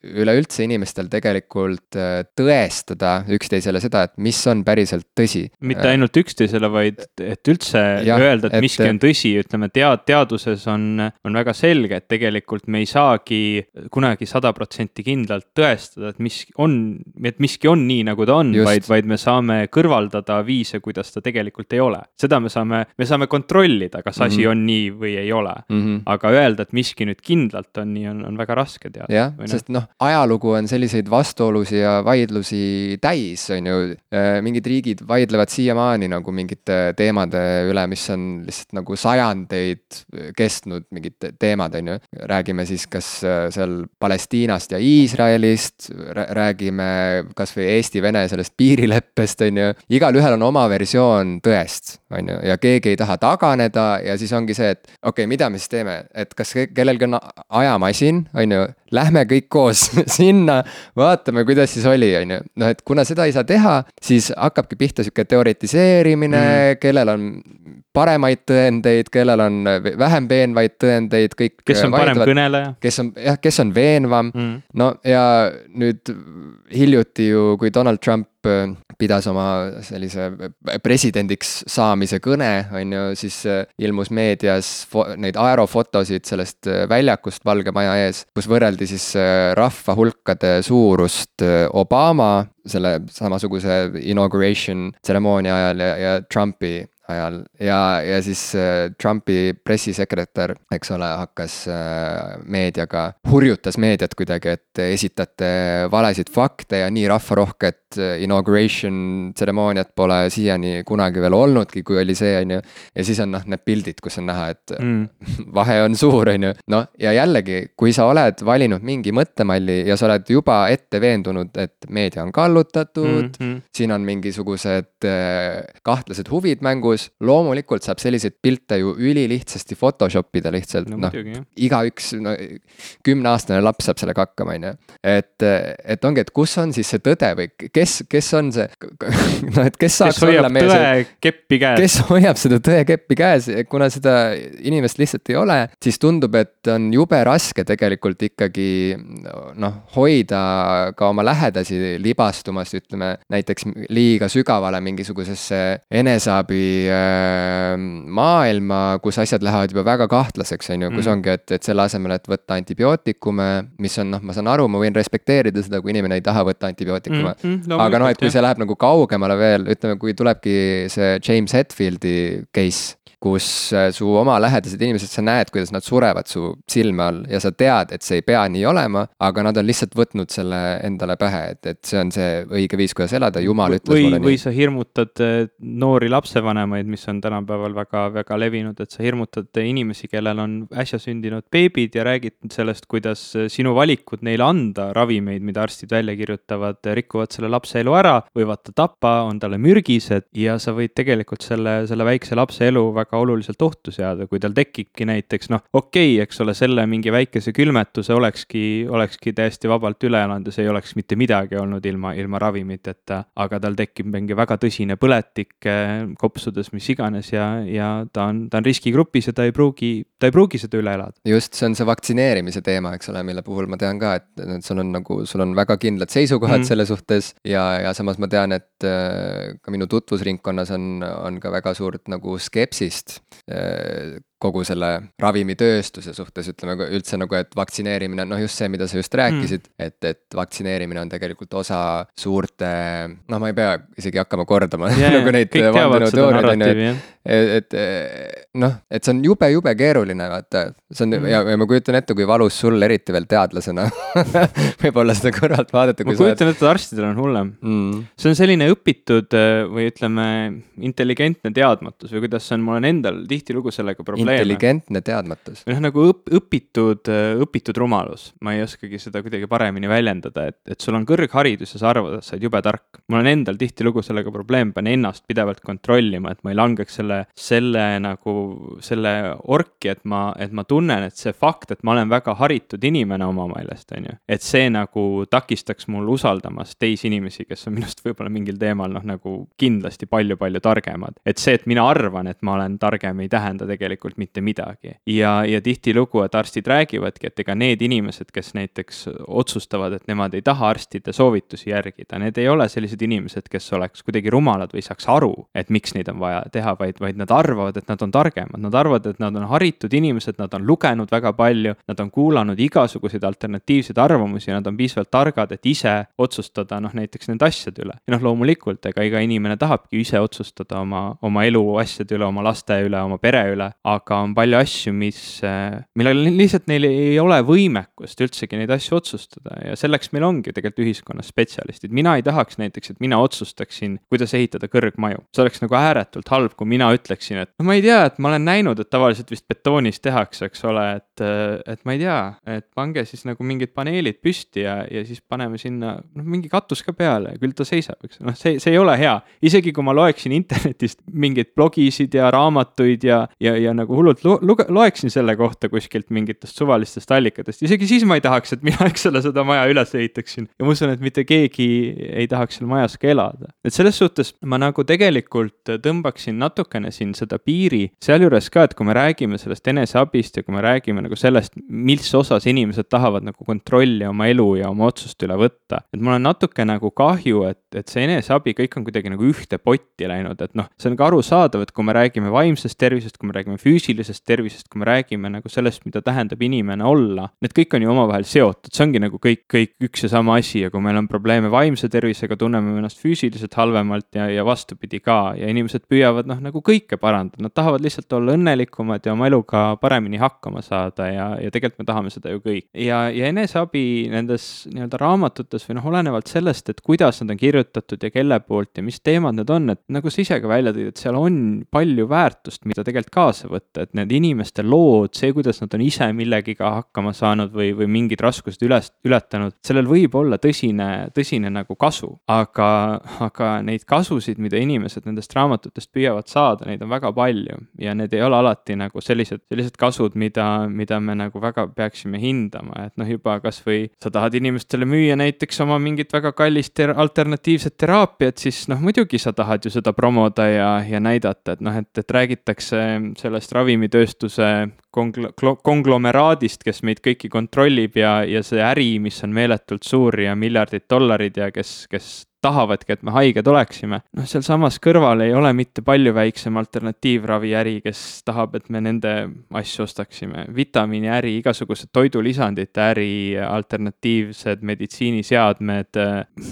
üleüldse inimestel tegelikult äh, tõestada üksteisele seda, et mis on päriselt tõsi. mitte ainult üksteisele, vaid et üldse ja, öelda, et, miski on tõsi, ütleme tead-, teaduses on, on väga selge, et tegelikult me ei saagi kunagi sada protsenti kindlalt tõestada, et mis on, et miski on nii, nagu ta on, vaid, vaid me saame kõrvaldada viise, kuidas ta tegelikult ei ole. seda me saame, me saame kontrollida, kas mm -hmm. asi on nii või ei ole mm. -hmm. aga öelda, et miski nüüd kindlalt on nii, on, on väga raske teada. jah, sest noh, ajalugu on selliseid vastuolusi ja vaidlusi täis, on ju. mingid riigid vaidlevad siiamaani nagu mingite teemade üle, mis on lihtsalt nagu sajandeid kestnud, mingid teemad, on ju. räägime siis kas seal Palestiinast ja Iisraelist, räägime kasvõi Eesti-Vene sellest piirileppest, on ju. igalühel on oma versioon tõest, on ju, ja keegi ei taha taganeda ja siis ongi see, et okei okay,, mida me siis teeme, et kas kellelgi on ajamasin, on ju, lähme kõik koos sinna, vaatame, kuidas siis oli, on ju. noh, et kuna seda ei saa teha, siis hakkabki pihta sihuke teoritiseerimine mm., kellel on paremaid tõendeid, kellel on vähem veenvaid tõendeid, kõik. kes on parem kõneleja. kes on jah, kes on veenvam mm., no ja nüüd hiljuti ju, kui Donald Trump äh, pidas oma sellise presidendiks saamise kõne, on ju, siis äh, ilmus meedias neid aerofotosid sellest äh, väljakust Valge Maja ees, kus võrreldi siis rahva hulkade suurust Obama selle samasuguse inauguration tseremoonia ajal ja, ja Trumpi ajal ja, ja siis äh, Trumpi pressisekretär, eks ole, hakkas äh, meediaga, hurjutas meediat kuidagi, et esitate valesid fakte ja nii rahvarohket äh, inauguration tseremooniat pole siiani kunagi veel olnudki, kui oli see, on ju. ja siis on noh, need pildid, kus on näha, et mm. vahe on suur, on ju. noh, ja jällegi, kui sa oled valinud mingi mõttemalli ja sa oled juba ette veendunud, et meedia on kallutatud mm, -hmm. siin on mingisugused kahtlased huvid mängus mängus, loomulikult saab selliseid pilte ju ülilihtsasti Photoshop ida lihtsalt no,, noh. igaüks, no kümneaastane laps saab sellega hakkama, on ju. et, et ongi, et kus on siis see tõde või kes, kes on see, noh, et kes saaks kes olla meie see. keppi käes. kes hoiab seda tõekeppi käes, kuna seda inimest lihtsalt ei ole, siis tundub, et on jube raske tegelikult ikkagi noh, hoida ka oma lähedasi libastumast, ütleme näiteks liiga sügavale mingisugusesse eneseabi maailma, kus asjad lähevad juba väga kahtlaseks, on ju, kus mm. ongi, et, et selle asemel, et võtta antibiootikume, mis on noh, ma saan aru, ma võin respekteerida seda, kui inimene ei taha võtta antibiootikume mm. -hmm, aga noh, et kui see läheb nagu kaugemale veel, ütleme, kui tulebki see James Hetfieldi case kus äh, su oma lähedased inimesed, sa näed, kuidas nad surevad su silme all ja sa tead, et see ei pea nii olema, aga nad on lihtsalt võtnud selle endale pähe, et, et see on see õige viis, kuidas elada, jumal ütles või, mulle nii. või sa hirmutad äh, noori lapsevanemaid, mis on tänapäeval väga, väga levinud, et sa hirmutad inimesi, kellel on äsja sündinud beebid ja räägid sellest, kuidas äh, sinu valikud neile anda ravimeid, mida arstid välja kirjutavad, rikuvad selle lapse elu ära, võivad ta tappa, on talle mürgised ja sa võid tegelikult selle, selle väikse lapse elu väga väga oluliselt ohtu seada, kui tal tekibki näiteks noh, okei okay,, eks ole, selle mingi väikese külmetuse olekski, olekski täiesti vabalt üle elanud ja see ei oleks mitte midagi olnud ilma, ilma ravimiteta. aga tal tekib mingi väga tõsine põletik kopsudes, mis iganes ja, ja ta on, ta on riskigrupis ja ta ei pruugi, ta ei pruugi seda üle elada. just, see on see vaktsineerimise teema, eks ole, mille puhul ma tean ka, et sul on nagu, sul on väga kindlad seisukohad mm. selle suhtes ja, ja samas ma tean, et äh, ka minu tutvusringkonnas on, on ka väga suurt nagu skepsist sellist äh, kogu selle ravimitööstuse suhtes, ütleme üldse nagu, et vaktsineerimine, noh, just see, mida sa just rääkisid mm., et, et vaktsineerimine on tegelikult osa suurte, noh, ma ei pea isegi hakkama kordama yeah, nagu neid vandenõuteooriaid on ju, et, et noh, et see on jube-jube keeruline, vaata. see on mm. ja, ja ma kujutan ette, kui valus sul eriti veel teadlasena võib-olla seda kõrvalt vaadata. ma kujutan ette, et arstidel on hullem mm.. see on selline õpitud või ütleme, intelligentne teadmatus või kuidas see on, mul on endal tihtilugu sellega probleeme probleeme. intelligentne teadmatus. noh, nagu õp-, õpitud, õpitud rumalus, ma ei oskagi seda kuidagi paremini väljendada, et, et sul on kõrgharidus ja sa arvad, et sa oled jube tark. mul on endal tihtilugu sellega probleem, pean ennast pidevalt kontrollima, et ma ei langeks selle, selle nagu, selle orki, et ma, et ma tunnen, et see fakt, et ma olen väga haritud inimene oma meelest, on ju. et see nagu takistaks mul usaldamast teisi inimesi, kes on minust võib-olla mingil teemal noh, nagu kindlasti palju-palju targemad. et see, et mina arvan, et ma olen targem, ei tähenda tegelikult mitte midagi. ja, ja tihtilugu, et arstid räägivadki, et ega need inimesed, kes näiteks otsustavad, et nemad ei taha arstide soovitusi järgida, need ei ole sellised inimesed, kes oleks kuidagi rumalad või saaks aru, et miks neid on vaja teha, vaid, vaid nad arvavad, et nad on targemad, nad arvavad, et nad on haritud inimesed, nad on lugenud väga palju, nad on kuulanud igasuguseid alternatiivseid arvamusi, nad on piisavalt targad, et ise otsustada noh, näiteks nende asjade üle. ja noh, loomulikult, ega iga inimene tahabki ise otsustada oma, oma elu asjade üle, oma laste üle, oma pere üle, aga aga on palju asju, mis, millel lihtsalt neil ei ole võimekust üldsegi neid asju otsustada ja selleks meil ongi tegelikult ühiskonnas spetsialistid. mina ei tahaks näiteks, et mina otsustaksin, kuidas ehitada kõrgmaju. see oleks nagu ääretult halb, kui mina ütleksin, et no ma ei tea, et ma olen näinud, et tavaliselt vist betoonist tehakse, eks ole, et, et ma ei tea, et pange siis nagu mingid paneelid püsti ja, ja siis paneme sinna noh, mingi katus ka peale ja küll ta seisab, eks noh, see, see ei ole hea. isegi kui ma loeksin internetist mingeid blogisid ja raamatuid ja, ja, ja nagu hullult luge-, loeksin selle kohta kuskilt mingitest suvalistest allikatest, isegi siis ma ei tahaks, et mina, eks ole, seda maja üles ehitaksin. ja ma usun, et mitte keegi ei tahaks seal majas ka elada. et selles suhtes ma nagu tegelikult tõmbaksin natukene siin seda piiri, sealjuures ka, et kui me räägime sellest eneseabist ja kui me räägime nagu sellest, mis osas inimesed tahavad nagu kontrolli oma elu ja oma otsuste üle võtta. et mul on natuke nagu kahju, et, et see eneseabi kõik on kuidagi nagu ühte potti läinud, et noh, see on ka arusaadav, et kui me räägime vaimsest tervisest, kui me räägime füüsilisest tervisest, kui me räägime nagu sellest, mida tähendab inimene olla, need kõik on ju omavahel seotud, see ongi nagu kõik, kõik üks ja sama asi ja kui meil on probleeme vaimse tervisega, tunneme ennast füüsiliselt halvemalt ja, ja vastupidi ka. Ja inimesed püüavad noh, nagu kõike parandada, nad tahavad lihtsalt olla õnnelikumad ja oma eluga paremini hakkama saada ja, ja tegelikult me tahame seda ju kõik. ja, ja eneseabi nendes nii-öelda raamatutes või noh, olenevalt sellest, et kuidas nad on kirjutatud ja kelle poolt ja mis teemad need on, et nagu sa ise ka välja tõid, et seal on palju väärtust, mida tegelikult kaasa võtta, et need inimeste lood, see, kuidas nad on ise millegiga hakkama saanud või, või mingid raskused üles, ületanud, sellel võib olla tõsine, tõsine nagu kasu. aga, aga neid kasusid, mida inimesed nendest raamatutest püüavad saada, neid on väga palju ja need ei ole alati nagu sellised, sellised kasud, mida, mida me nagu väga peaksime hindama, et noh, juba kasvõi sa tahad inimestele müüa näiteks oma mingit väga kallist ter alternatiivset teraapiat, siis noh, muidugi sa tahad ju seda promoda ja, ja näidata, et noh, et, et räägitakse sellest ravimitööstuse kongl-, konglomeraadist, kes meid kõiki kontrollib ja, ja see äri, mis on meeletult suur ja miljardid dollarid ja kes, kes tahavadki, et me haiged oleksime. noh, sealsamas kõrval ei ole mitte palju väiksem alternatiivraviäri, kes tahab, et me nende asju ostaksime. vitamiiniäri, igasugused toidulisandite äri, alternatiivsed meditsiiniseadmed,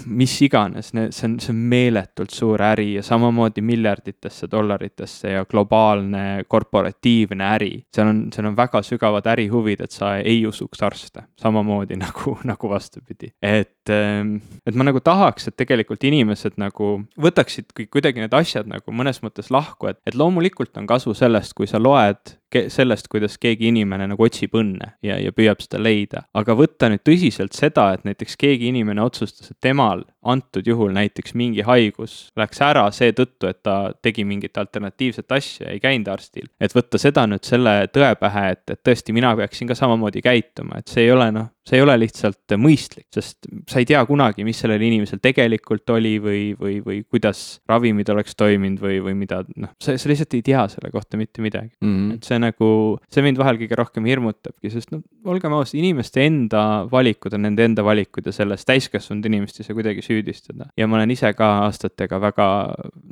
mis iganes, see on, see on meeletult suur äri ja samamoodi miljarditesse dollaritesse ja globaalne korporatiivne äri. seal on, seal on väga sügavad ärihuvid, et sa ei usuks arste, samamoodi nagu, nagu vastupidi. et, et ma nagu tahaks, et tegelikult tegelikult inimesed nagu võtaksid kuidagi need asjad nagu mõnes mõttes lahku, et, et loomulikult on kasu sellest, kui sa loed sellest, kuidas keegi inimene nagu otsib õnne ja, ja püüab seda leida. aga võtta nüüd tõsiselt seda, et näiteks keegi inimene otsustas, et temal antud juhul näiteks mingi haigus läks ära seetõttu, et ta tegi mingit alternatiivset asja, ei käinud arstil. et võtta seda nüüd selle tõe pähe, et, et tõesti, mina peaksin ka samamoodi käituma, et see ei ole noh, see ei ole lihtsalt mõistlik, sest sa ei tea kunagi, mis sellel inimesel tegelikult oli või, või, või kuidas ravimid oleks toiminud või, või mida, noh, sa, sa lihtsalt ei tea selle kohta mitte midagi mm. -hmm. et see nagu, see mind vahel kõige rohkem hirmutabki, sest noh, olgem ausad, inimeste enda valikud on nende enda valikud ja selles täiskasvanud inimest ei saa kuidagi süüdistada. ja ma olen ise ka aastatega väga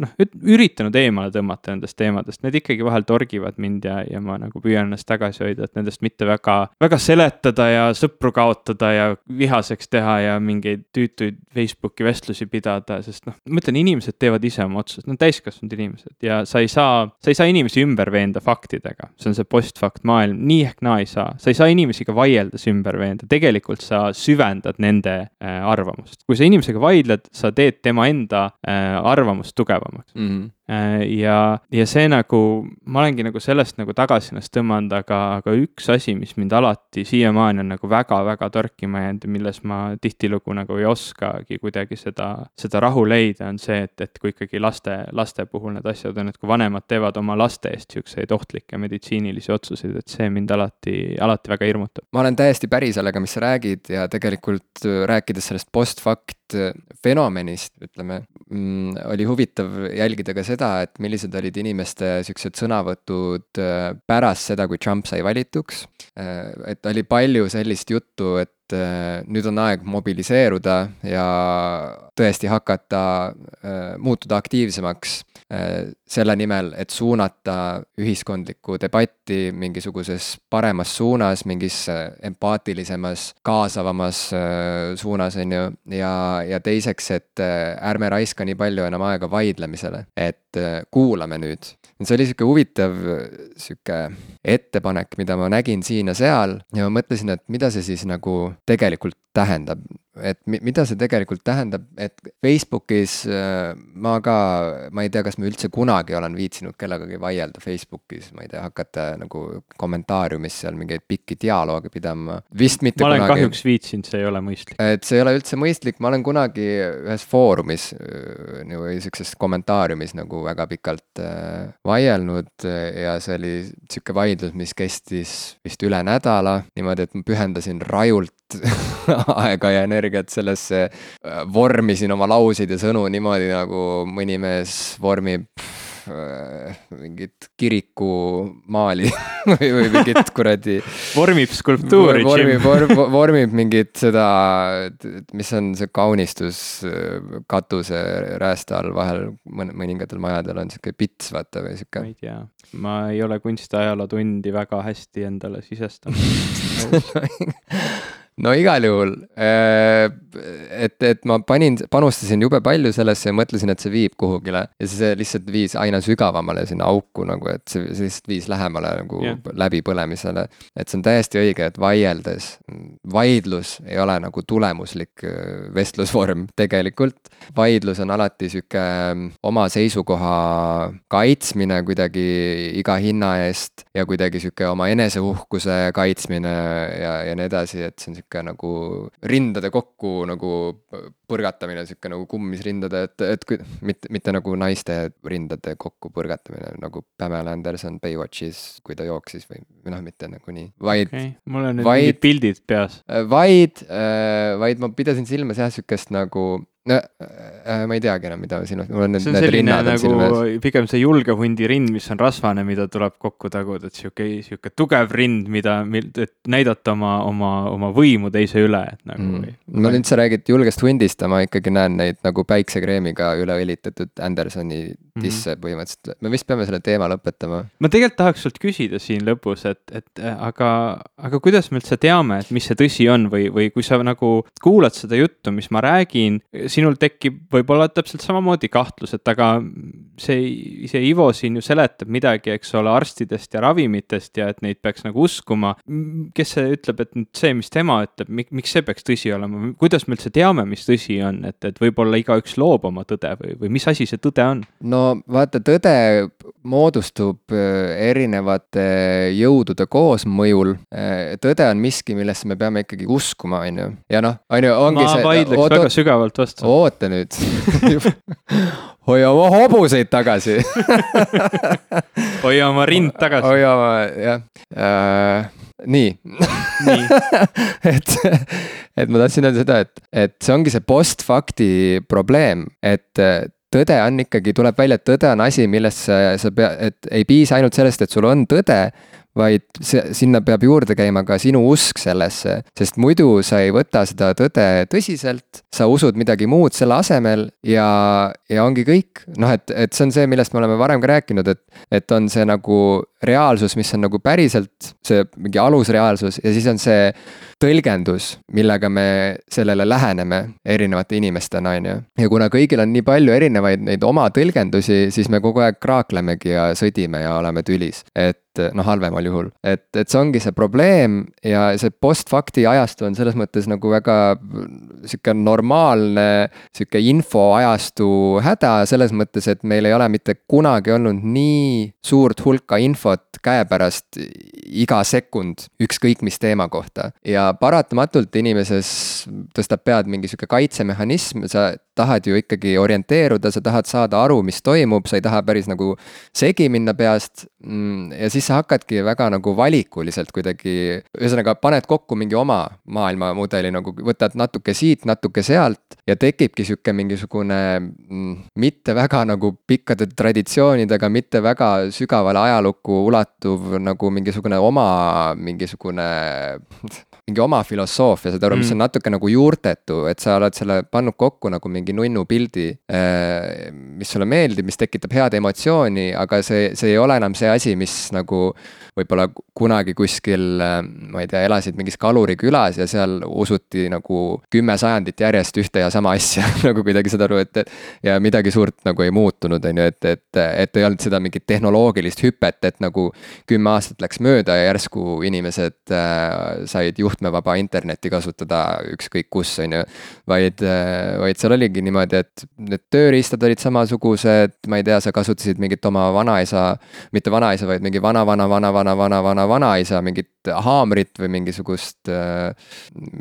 noh, üritanud eemale tõmmata nendest teemadest, need ikkagi vahel torgivad mind ja, ja ma nagu püüan ennast tagasi hoida, et nendest mitte väga, väga seletada ja sõpru kaotada ja vihaseks teha ja mingeid tüütuid Facebooki vestlusi pidada, sest noh, ma ütlen, inimesed teevad ise oma otsused, nad on täiskasvanud inimesed. Ja sa ei saa, sa ei saa inimesi ümber veenda faktidega see on see post-fact maailm, nii ehk naa ei saa, sa ei saa inimesi ka vaieldes ümber veenda, tegelikult sa süvendad nende äh, arvamust. kui sa inimesega vaidled, sa teed tema enda äh, arvamust tugevamaks mm. -hmm ja, ja see nagu, ma olengi nagu sellest nagu tagasi ennast tõmmanud, aga, aga üks asi, mis mind alati siiamaani on nagu väga-väga torkima jäänud ja milles ma tihtilugu nagu ei oskagi kuidagi seda, seda rahu leida, on see, et, et kui ikkagi laste, laste puhul need asjad on, et kui vanemad teevad oma laste eest siukseid ohtlikke meditsiinilisi otsuseid, et see mind alati, alati väga hirmutab. ma olen täiesti päri sellega, mis sa räägid ja tegelikult rääkides sellest post-fact fenomenist, ütleme oli huvitav jälgida ka seda, et millised olid inimeste siuksed sõnavõtud äh, pärast seda, kui Trump sai valituks. Äh, et oli palju sellist juttu, et äh, nüüd on aeg mobiliseeruda ja tõesti hakata, muutuda aktiivsemaks Äh, selle nimel, et suunata ühiskondlikku debatti mingisuguses paremas suunas, mingis empaatilisemas, kaasavamas äh, suunas, on ju. ja, ja teiseks, et äh, ärme raiska nii palju enam aega vaidlemisele, et kuulame nüüd. See oli sihuke huvitav sihuke ettepanek, mida ma nägin siin ja seal ja ma mõtlesin, et mida see siis nagu tegelikult tähendab, et mida see tegelikult tähendab, et Facebookis äh, ma ka, ma ei tea, kas ma üldse kunagi olen viitsinud kellegagi vaielda Facebookis, ma ei tea, hakata nagu kommentaariumis seal mingeid pikki dialoogi pidama, vist mitte ma olen kunagi. kahjuks viitsinud, see ei ole mõistlik. et see ei ole üldse mõistlik, ma olen kunagi ühes foorumis äh, või sihukeses kommentaariumis nagu väga pikalt äh, vaielnud ja see oli sihuke vaidlus, mis kestis vist üle nädala, niimoodi, et ma pühendasin rajult aega ja energiat sellesse, äh, vormisin oma lauseid ja sõnu niimoodi, nagu mõni mees vormib äh, mingit kirikumaali või, või mingit kuradi. vormib skulptuuri. vormib, vormib, vormib mingit seda, mis on see kaunistus äh, katuse räästa all vahel mõn-, mõningatel majadel on sihuke pits, vaata või sihuke. ma ei tea, ma ei ole kunstiajaloo tundi väga hästi endale sisestanud no igal juhul, äh, et, et ma panin, panustasin jube palju sellesse ja mõtlesin, et see viib kuhugile. ja see lihtsalt viis aina sügavamale sinna auku nagu, et see, see lihtsalt viis lähemale nagu yeah. läbipõlemisele. et see on täiesti õige, et vaieldes, vaidlus ei ole nagu tulemuslik äh, vestlusvorm tegelikult. vaidlus on alati sihuke ähm, oma seisukoha kaitsmine kuidagi iga hinna eest ja kuidagi sihuke oma eneseuhkuse kaitsmine ja, ja nii edasi, et see on sihuke sihuke nagu rindade kokku nagu põrgatamine, sihuke nagu kummisrindade, et, et kui mitte, mitte nagu naiste rindade kokku põrgatamine nagu Pamela Anderson Baywatchis, kui ta jooksis või, või noh, mitte nagu nii, vaid okay.. mul on nüüd mingid pildid peas. vaid, vaid ma pidasin silmas jah, sihukest nagu no äh, ma ei teagi enam, mida silmas, mul on need, need rinnad on nagu, silmas. pigem see julge hundi rind, mis on rasvane, mida tuleb kokku taguda, et sihuke, sihuke tugev rind, mida, et näidata oma, oma, oma võimu teise üle, et nagu mm.. no nüüd sa räägid julgest hundist ja ma ikkagi näen neid nagu päiksekreemiga üle õlitatud Andersoni mhm. disse mm -hmm. põhimõtteliselt, me vist peame selle teema lõpetama. ma tegelikult tahaks sult küsida siin lõpus, et, et aga, aga kuidas me üldse teame, et mis see tõsi on või, või kui sa nagu kuulad seda juttu, mis ma räägin sinul tekib võib-olla täpselt samamoodi kahtlus, et aga see, see Ivo siin ju seletab midagi, eks ole, arstidest ja ravimitest ja et neid peaks nagu uskuma. kes see ütleb, et nüüd see, mis tema ütleb, miks see peaks tõsi olema, kuidas me üldse teame, mis tõsi on, et, et võib-olla igaüks loob oma tõde või, või mis asi see tõde on? no vaata, tõde moodustub äh, erinevate jõudude koosmõjul. Äh, tõde on miski, millesse me peame ikkagi uskuma, on ju, ja noh, on ju, ongi ma see. ma vaidleks oot, väga sügavalt vastu oota. Nüüd. Hoia oma hobuseid tagasi. Hoia oma rind tagasi. hoia oma, jah. Äh, nii, nii. et, et ma tahtsin öelda seda, et, et see ongi see post-fact'i probleem, et tõde on ikkagi, tuleb välja, et tõde on asi, millesse sa pea, et ei piisa ainult sellest, et sul on tõde, vaid see, sinna peab juurde käima ka sinu usk sellesse, sest muidu sa ei võta seda tõde tõsiselt, sa usud midagi muud selle asemel ja, ja ongi kõik. noh, et, et see on see, millest me oleme varem ka rääkinud, et, et on see nagu reaalsus, mis on nagu päriselt see mingi alusreaalsus ja siis on see tõlgendus, millega me sellele läheneme erinevate inimestena, on ju. ja kuna kõigil on nii palju erinevaid neid oma tõlgendusi, siis me kogu aeg kraaklemegi ja sõdime ja oleme tülis. et noh, halvemal juhul, et, et see ongi see probleem ja see post-fact'i ajastu on selles mõttes nagu väga sihuke normaalne, sihuke infoajastu häda selles mõttes, et meil ei ole mitte kunagi olnud nii suurt hulka infot käepärast iga sekund, ükskõik mis teema kohta. ja paratamatult inimeses tõstab pead mingi sihuke kaitsemehhanism, sa tahad ju ikkagi orienteeruda, sa tahad saada aru, mis toimub, sa ei taha päris nagu segi minna peast. Mm, ja siis sa hakkadki väga nagu valikuliselt kuidagi, ühesõnaga paned kokku mingi oma maailmamudeli nagu, võtad natuke siit, natuke sealt ja tekibki sihuke mingisugune mm, mitte väga nagu pikkade traditsioonidega, mitte väga sügavale ajalukku ulatuv nagu mingisugune oma mingisugune mingi oma filosoofia, saad aru mm., mis on natuke nagu juurtetu, et sa oled selle pannud kokku nagu mingi nunnu pildi. Äh, mis sulle meeldib, mis tekitab head emotsiooni, aga see, see ei ole enam see asi, mis nagu võib-olla kunagi kuskil, ma ei tea, elasid mingis kalurikülas ja seal usuti nagu kümme sajandit järjest ühte ja sama asja nagu kuidagi saad aru, et, ja midagi suurt nagu ei muutunud, on ju, et, et, et ei olnud seda mingit tehnoloogilist hüpet, et nagu kümme aastat läks mööda ja järsku inimesed äh, said juhtmevaba internetti kasutada ükskõik kus, on ju. vaid äh,, vaid seal oligi niimoodi, et need tööriistad olid samasugused, ma ei tea, sa kasutasid mingit oma vanaisa, mitte vanaisa, vaid mingi vana-vana-vana-vana-vana-vana-vanaisa mingit haamrit või mingisugust äh,.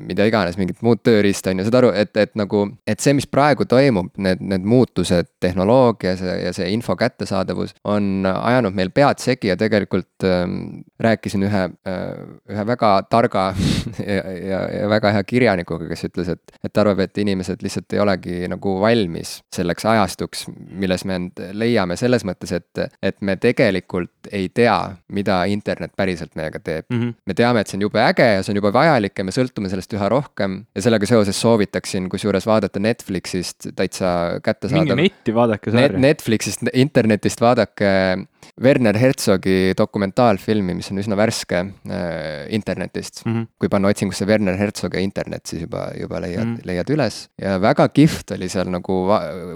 mida iganes, mingit muud tööriista on ju, saad aru, et, et nagu, et see, mis praegu toimub, need, need muutused tehnoloogias ja, see info kättesaadavus on ajanud meil pead segi ja tegelikult ähm, rääkisin ühe äh,, ühe väga targa ja, ja, ja väga hea kirjanikuga, kes ütles, et, et arvab, et inimesed lihtsalt ei olegi nagu valmis selleks ajastuks, milles me end leiame, selles mõttes, et, et me tegelikult ei tea, mida internet päriselt meiega teeb mm. -hmm me teame, et see on jube äge ja see on jube vajalik ja me sõltume sellest üha rohkem ja sellega seoses soovitaksin kusjuures vaadata Netflixist täitsa kättesaadav. minge netti, vaadake sarja Net. Netflixist, internetist vaadake Werner Herzogi dokumentaalfilmi, mis on üsna värske äh, internetist mm. -hmm. kui panna otsingusse Werner Herzog ja internet, siis juba, juba leiad mm, -hmm. leiad üles. ja väga kihvt oli seal nagu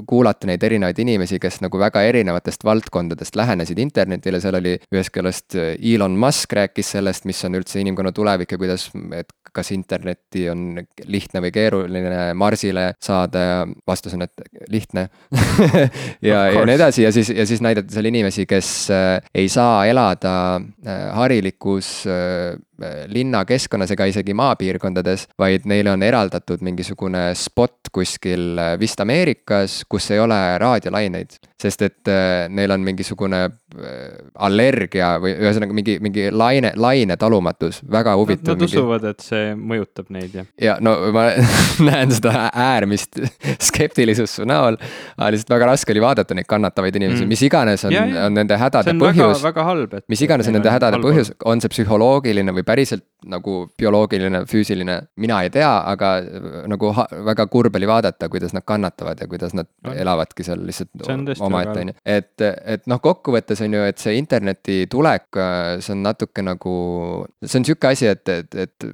kuulata neid erinevaid inimesi, kes nagu väga erinevatest valdkondadest lähenesid internetile, seal oli ühest küljest Elon Musk rääkis sellest, mis on üldse inimkonna tulevik ja kuidas, et kas internetti on lihtne või keeruline Marsile saada ja vastus on, et lihtne ja, ja nii edasi. Ja siis, ja siis näidati seal inimesi, kes äh, ei saa elada äh, harilikus äh, linnakeskkonnas ega isegi maapiirkondades, vaid neile on eraldatud mingisugune spot kuskil vist Ameerikas, kus ei ole raadiolaineid. sest et neil on mingisugune allergia või ühesõnaga mingi, mingi laine, laine talumatus, väga huvitav. Nad, usuvad, et see mõjutab neid, jah? ja no ma näen seda äärmist skeptilisust su näol, aga lihtsalt väga raske oli vaadata neid kannatavaid inimesi mm., mis iganes on, on nende hädade põhjus. väga halb, et. mis iganes on nende hädade põhjus, on see psühholoogiline või päriselt nagu bioloogiline, füüsiline, mina ei tea, aga äh, nagu väga kurb oli vaadata, kuidas nad kannatavad ja kuidas nad no. elavadki seal lihtsalt omaette, on ju. et, et noh, kokkuvõttes on ju, et see interneti tulek, äh, see on natuke nagu, see on sihuke asi, et, et, et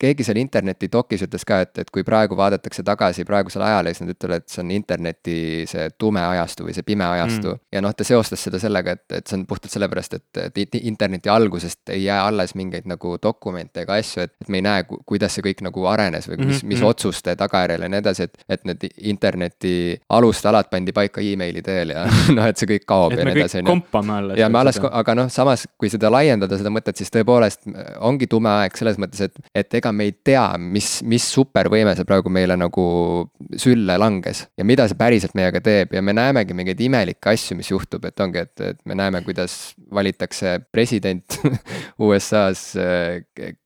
keegi seal interneti dokis ütles ka, et, et kui praegu vaadatakse tagasi praegusele ajale, siis nad ütlevad, et see on interneti see tume ajastu või see pime ajastu mm.. ja noh, ta seostas seda sellega, et, et see on puhtalt sellepärast, et, et interneti algusest ei jää alles mingeid nagu dokumente ega asju, et, et me ei näe, kuidas see kõik nagu arenes või mis mm, -hmm. mis otsuste tagajärjel ja nii edasi, et, et need interneti alustalad pandi paika emaili teel ja noh, et see kõik kaob et ja nii edasi. kompame alles. ja me alles, aga noh, samas kui seda laiendada, seda mõtet, siis tõepoolest ongi tume aeg selles mõttes, et, et ega me ei tea, mis, mis supervõime see praegu meile nagu sülle langes ja mida see päriselt meiega teeb ja me näemegi mingeid imelikke asju, mis juhtub, et ongi, et, et me näeme, kuidas valitakse president USA-s,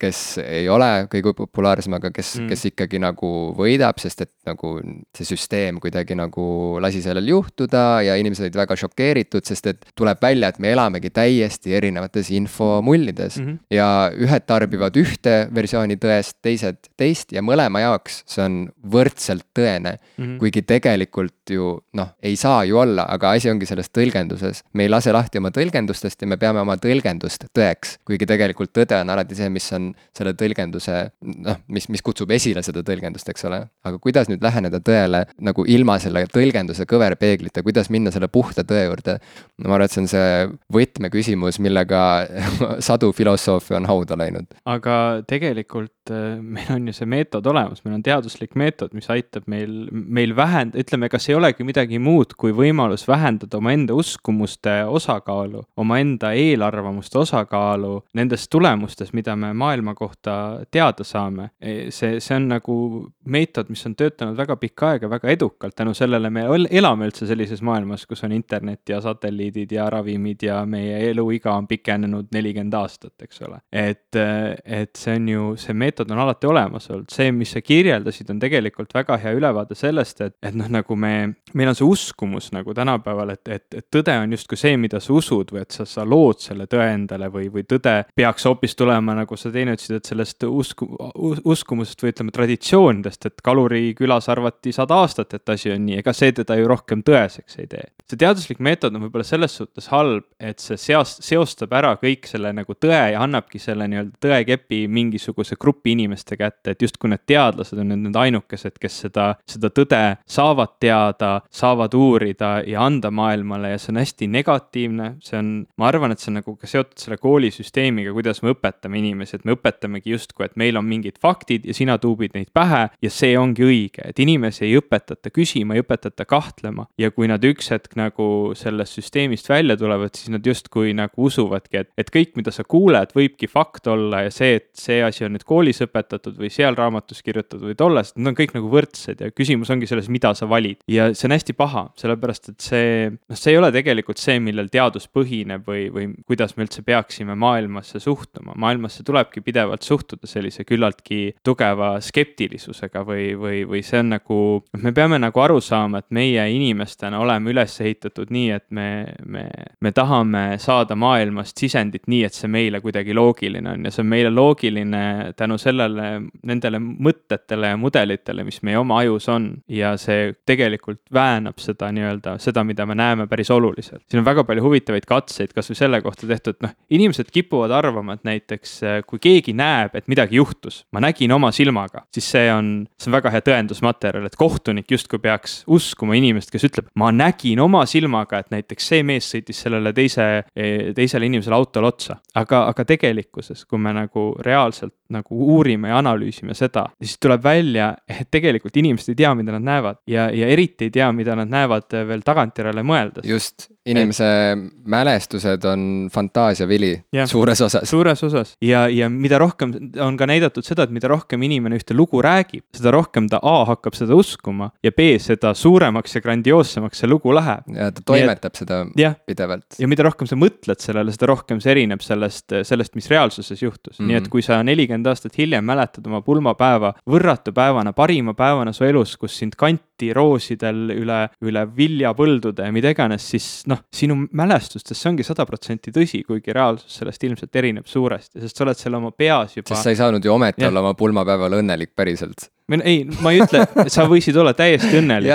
kes ei ole kõige populaarsem, aga kes mm., kes ikkagi nagu võidab, sest et nagu see süsteem kuidagi nagu lasi sellel juhtuda ja inimesed olid väga šokeeritud, sest et tuleb välja, et me elamegi täiesti erinevates infomullides mm. -hmm. ja ühed tarbivad ühte versiooni tõest, teised teist ja mõlema jaoks see on võrdselt tõene mm. -hmm. kuigi tegelikult ju noh, ei saa ju olla, aga asi ongi selles tõlgenduses. me ei lase lahti oma tõlgendustest ja me peame oma tõlgendust tõeks, kuigi tegelikult tõde on alati see, mis on selle tõlgenduse noh, mis, mis kutsub esile seda tõlgendust, eks ole. aga kuidas nüüd läheneda tõele nagu ilma selle tõlgenduse kõverpeeglita, kuidas minna selle puhta tõe juurde? no ma arvan, et see on see võtmeküsimus, millega sadu filosoofe on hauda läinud. aga tegelikult äh, meil on ju see meetod olemas, meil on teaduslik meetod, mis aitab meil, meil vähend-, ütleme, kas ei olegi midagi muud kui võimalus vähendada omaenda uskumuste osakaalu, omaenda eelarvamuste osakaalu nendes tulemustes, mida me maailma kohta teada saame. E, see, see on nagu meetod, mis on töötanud väga pikka aega, väga edukalt, tänu sellele me elame üldse sellises maailmas, kus on internet ja satelliidid ja ravimid ja meie eluiga on pikenenud nelikümmend aastat, eks ole. et, et see on ju, see meetod on alati olemas olnud, see, mis sa kirjeldasid, on tegelikult väga hea ülevaade sellest, et, et noh, nagu me, meil on see uskumus nagu tänapäeval, et, et, et tõde on justkui see, mida sa usud või et sa, sa lood selle tõe endale või, või tõde peaks hoopis tulema, nagu sa teine ütlesid, et sellest usku, uskumusest või ütleme, traditsioonidest, et Kaluri külas arvati sada aastat, et asi on nii, ega see teda ju rohkem tõeseks ei tee. see teaduslik meetod on võib-olla selles suhtes halb, et see seas, seostab ära kõik selle nagu tõe ja annabki selle nii-öelda tõekepi mingisuguse grupi inimeste kätte, et justkui need teadlased on nüüd need ainukesed, kes seda, seda tõde saavad teada, saavad uurida ja anda maailmale ja see on hästi negatiivne, see on, ma arvan, et see on nagu ka seotud selle koolisüsteemiga, kuidas me õpetame inimesi, et me õpetamegi justkui, et meil on mingid faktid ja sina tuubid neid pähe ja see ongi õige, et inimesi ei õpetata küsima, ei õpetata kahtlema ja kui nad üks hetk nagu sellest süsteemist välja tulevad, siis nad justkui nagu usuvadki, et, et kõik, mida sa kuuled, võibki fakt olla ja see, et see asi on nüüd koolis õpetatud või seal raamatus kirjutatud või tolles, need on kõik nagu võrdsed ja küsimus ongi selles, mida sa valid. ja see on hästi paha, sellepärast et see, noh, see ei ole tegelikult see, millel teadus põhineb või, või kuidas me üldse peaksime maailmasse suhtuma. maailmasse tulebki pidevalt suhtuda sellise küllaltki tugeva skeptilisusega või, või, või see on nagu, noh, me peame nagu aru saama, et meie inimestena oleme üles ehitatud nii, et me, me, me tahame saada maailmast sisendit nii, et see meile kuidagi loogiline on ja see on meile loogiline tänu sellele, nendele mõtetele ja mudelitele, mis meie oma ajus on. ja see tegelikult väänab seda nii-öelda, seda, mida me näeme päris oluliselt. siin on väga palju huvitavaid katseid, kasvõi selle kohta tehtud, noh, inimesed kipuvad arvama, et näiteks kui keegi näeb, et midagi juhtus, ma nägin oma silmaga, siis see on, see on väga hea tõendusmaterjal, et kohtunik justkui peaks uskuma inimest, kes ütleb, ma nägin oma silmaga, et näiteks see mees sõitis sellele teise, teisele inimesele autole otsa. aga, aga tegelikkuses, kui me nagu reaalselt nagu uurime ja analüüsime seda, siis tuleb välja, et tegelikult inimesed ei tea, mida nad näevad ja, ja eriti ei tea, mida nad näevad veel tagantjärele mõeldes. just, inimese et... mälestused on fantaasiavili ja, suures osas. suures osas ja, ja mida rohkem on ka näidatud seda, et mida rohkem inimene ühte lugu räägib, seda rohkem ta A hakkab seda uskuma ja B seda suuremaks ja grandioossemaks see lugu läheb. ja ta toimetab et, seda ja, pidevalt. ja mida rohkem sa mõtled sellele, seda rohkem see erineb sellest, sellest, mis reaalsuses juhtus mm, -hmm. nii et mhm. kui sa nelikümmend aastat hiljem mäletad oma pulmapäeva võrratu päevana, parima päevana su elus, kus sind kanti roosidel üle, üle viljapõldude ja mida iganes, siis noh, sinu mälestustes see ongi sada protsenti tõsi, kuigi reaalsus sellest ilmselt erineb suuresti, sest sa oled seal oma peas juba. sest sa ei saanud ju ometi ja. olla oma pulmapäeval õnnelik päriselt või ei, ma ei ütle, sa võisid olla täiesti õnnelik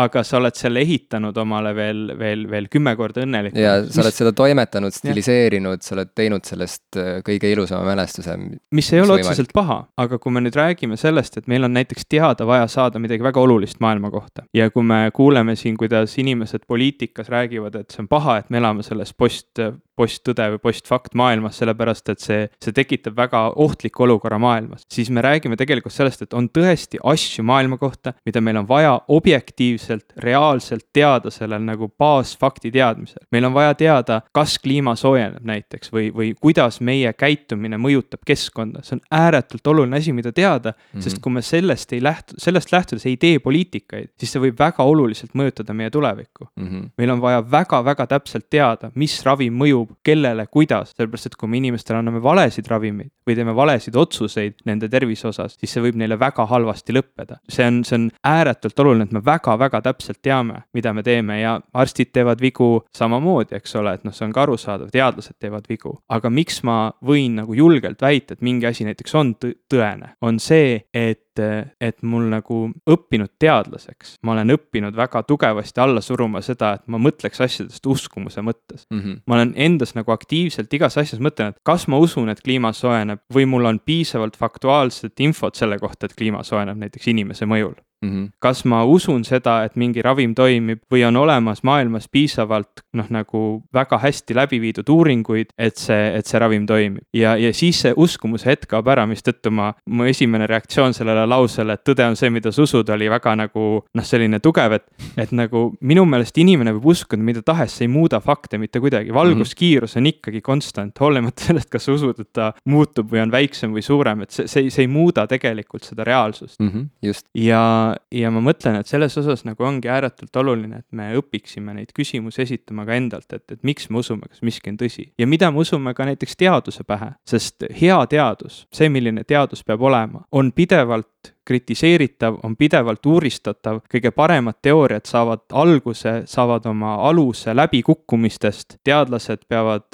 aga sa oled selle ehitanud omale veel, veel, veel kümme korda õnnelikumaks. ja sa oled seda toimetanud, stiliseerinud, sa oled teinud sellest äh, kõige ilusama mälestuse. mis ei ole otseselt paha, aga kui me nüüd räägime sellest, et meil on näiteks teada vaja saada midagi väga olulist maailma kohta ja kui me kuuleme siin, kuidas inimesed poliitikas räägivad, et see on paha, et me elame selles post posttõde või postfakt maailmas, sellepärast et see, see tekitab väga ohtliku olukorra maailmas. siis me räägime tegelikult sellest, et on tõesti asju maailma kohta, mida meil on vaja objektiivselt, reaalselt teada sellel nagu baasfakti teadmisel. meil on vaja teada, kas kliima soojeneb näiteks või, või kuidas meie käitumine mõjutab keskkonda, see on ääretult oluline asi, mida teada mm, -hmm. sest kui me sellest ei lähtu, sellest lähtudes ei tee poliitikaid, siis see võib väga oluliselt mõjutada meie tulevikku mm. -hmm. meil on vaja väga-väga täpselt teada, mis ravim mõjub mõjub, kellele, kuidas, sellepärast et kui me inimestele anname valesid ravimeid või teeme valesid otsuseid nende tervise osas, siis see võib neile väga halvasti lõppeda. see on, see on ääretult oluline, et me väga-väga täpselt teame, mida me teeme ja arstid teevad vigu samamoodi, eks ole, et noh, see on ka arusaadav, teadlased teevad vigu. aga miks ma võin nagu julgelt väita, et mingi asi näiteks on tõene, on see, et et, et mul nagu õppinud teadlaseks, ma olen õppinud väga tugevasti alla suruma seda, et ma mõtleks asjadest uskumuse mõttes mm. -hmm. ma olen endas nagu aktiivselt igas asjas mõtlen, et kas ma usun, et kliima soojeneb või mul on piisavalt faktuaalset infot selle kohta, et kliima soojeneb näiteks inimese mõjul Mm -hmm. kas ma usun seda, et mingi ravim toimib või on olemas maailmas piisavalt noh, nagu väga hästi läbi viidud uuringuid, et see, et see ravim toimib ja, ja siis see uskumuse hetk kaob ära, mistõttu ma, mu esimene reaktsioon sellele lausele, et tõde on see, mida sa usud, oli väga nagu noh, selline tugev, et, et nagu minu meelest inimene võib uskuda mida tahes, see ei muuda fakte mitte kuidagi, valguskiirus on ikkagi konstant, hoolimata sellest, kas sa usud, et ta muutub või on väiksem või suurem, et see, see, see ei muuda tegelikult seda reaalsust mm. -hmm, just. ja ja ma mõtlen, et selles osas nagu ongi ääretult oluline, et me õpiksime neid küsimusi esitama ka endalt, et, et miks me usume, kas miski on tõsi. ja mida me usume ka näiteks teaduse pähe, sest hea teadus, see, milline teadus peab olema, on pidevalt pidevalt kritiseeritav, on pidevalt uuristatav, kõige paremad teooriad saavad alguse, saavad oma aluse läbikukkumistest. teadlased peavad,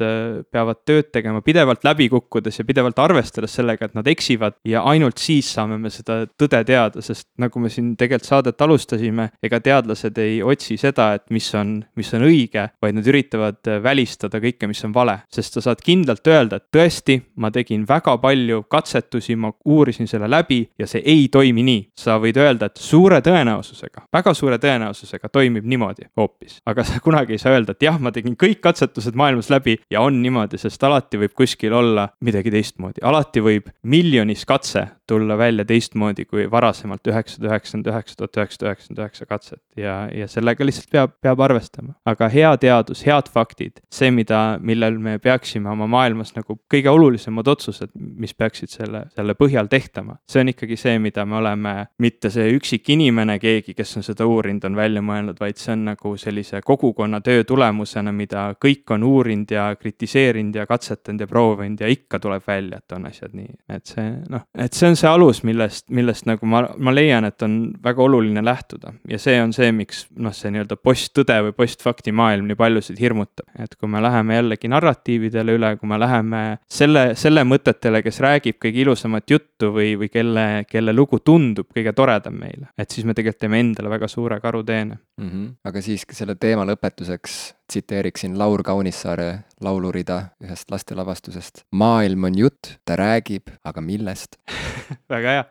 peavad tööd tegema pidevalt läbi kukkudes ja pidevalt arvestades sellega, et nad eksivad ja ainult siis saame me seda tõde teada, sest nagu me siin tegelikult saadet alustasime, ega teadlased ei otsi seda, et mis on, mis on õige, vaid nad üritavad välistada kõike, mis on vale. sest sa saad kindlalt öelda, et tõesti, ma tegin väga palju katsetusi, ma uurisin selle läbi ja see ei toimi toimi nii. sa võid öelda, et suure tõenäosusega, väga suure tõenäosusega toimib niimoodi hoopis. aga sa kunagi ei saa öelda, et jah, ma tegin kõik katsetused maailmas läbi ja on niimoodi, sest alati võib kuskil olla midagi teistmoodi, alati võib miljonis katse tulla välja teistmoodi kui varasemalt üheksasada üheksakümmend üheksa, tuhat üheksasada üheksakümmend üheksa katset ja, ja sellega lihtsalt peab, peab arvestama. aga hea teadus, head faktid, see, mida, millel me peaksime oma maailmas nagu kõige olulisemad otsused, mis peaksid selle, selle põhjal tehtama, see on ikkagi see, mida me oleme, mitte see üksik inimene, keegi, kes on seda uurinud, on välja mõelnud, vaid see on nagu sellise kogukonna töö tulemusena, mida kõik on uurinud ja kritiseerinud ja katsetanud ja proovinud ja ikka tuleb välja, et on asjad nii, et see noh, et see on see alus, millest, millest nagu ma, ma leian, et on väga oluline lähtuda. ja see on see, miks noh, see nii-öelda posttõde või postfakti maailm nii paljusid hirmutab, et kui me läheme jällegi narratiividele üle, kui me läheme selle, selle mõtetele, kes räägib kõige ilusamat juttu või, või kelle, kelle lugu tundub kõige toredam meile, et siis me tegelikult teeme endale väga suure karuteene mm. -hmm. aga siiski selle teema lõpetuseks tsiteeriksin Laur Kaunissaare laulurida ühest lastelavastusest. maailm on jutt, ta räägib, aga millest väga hea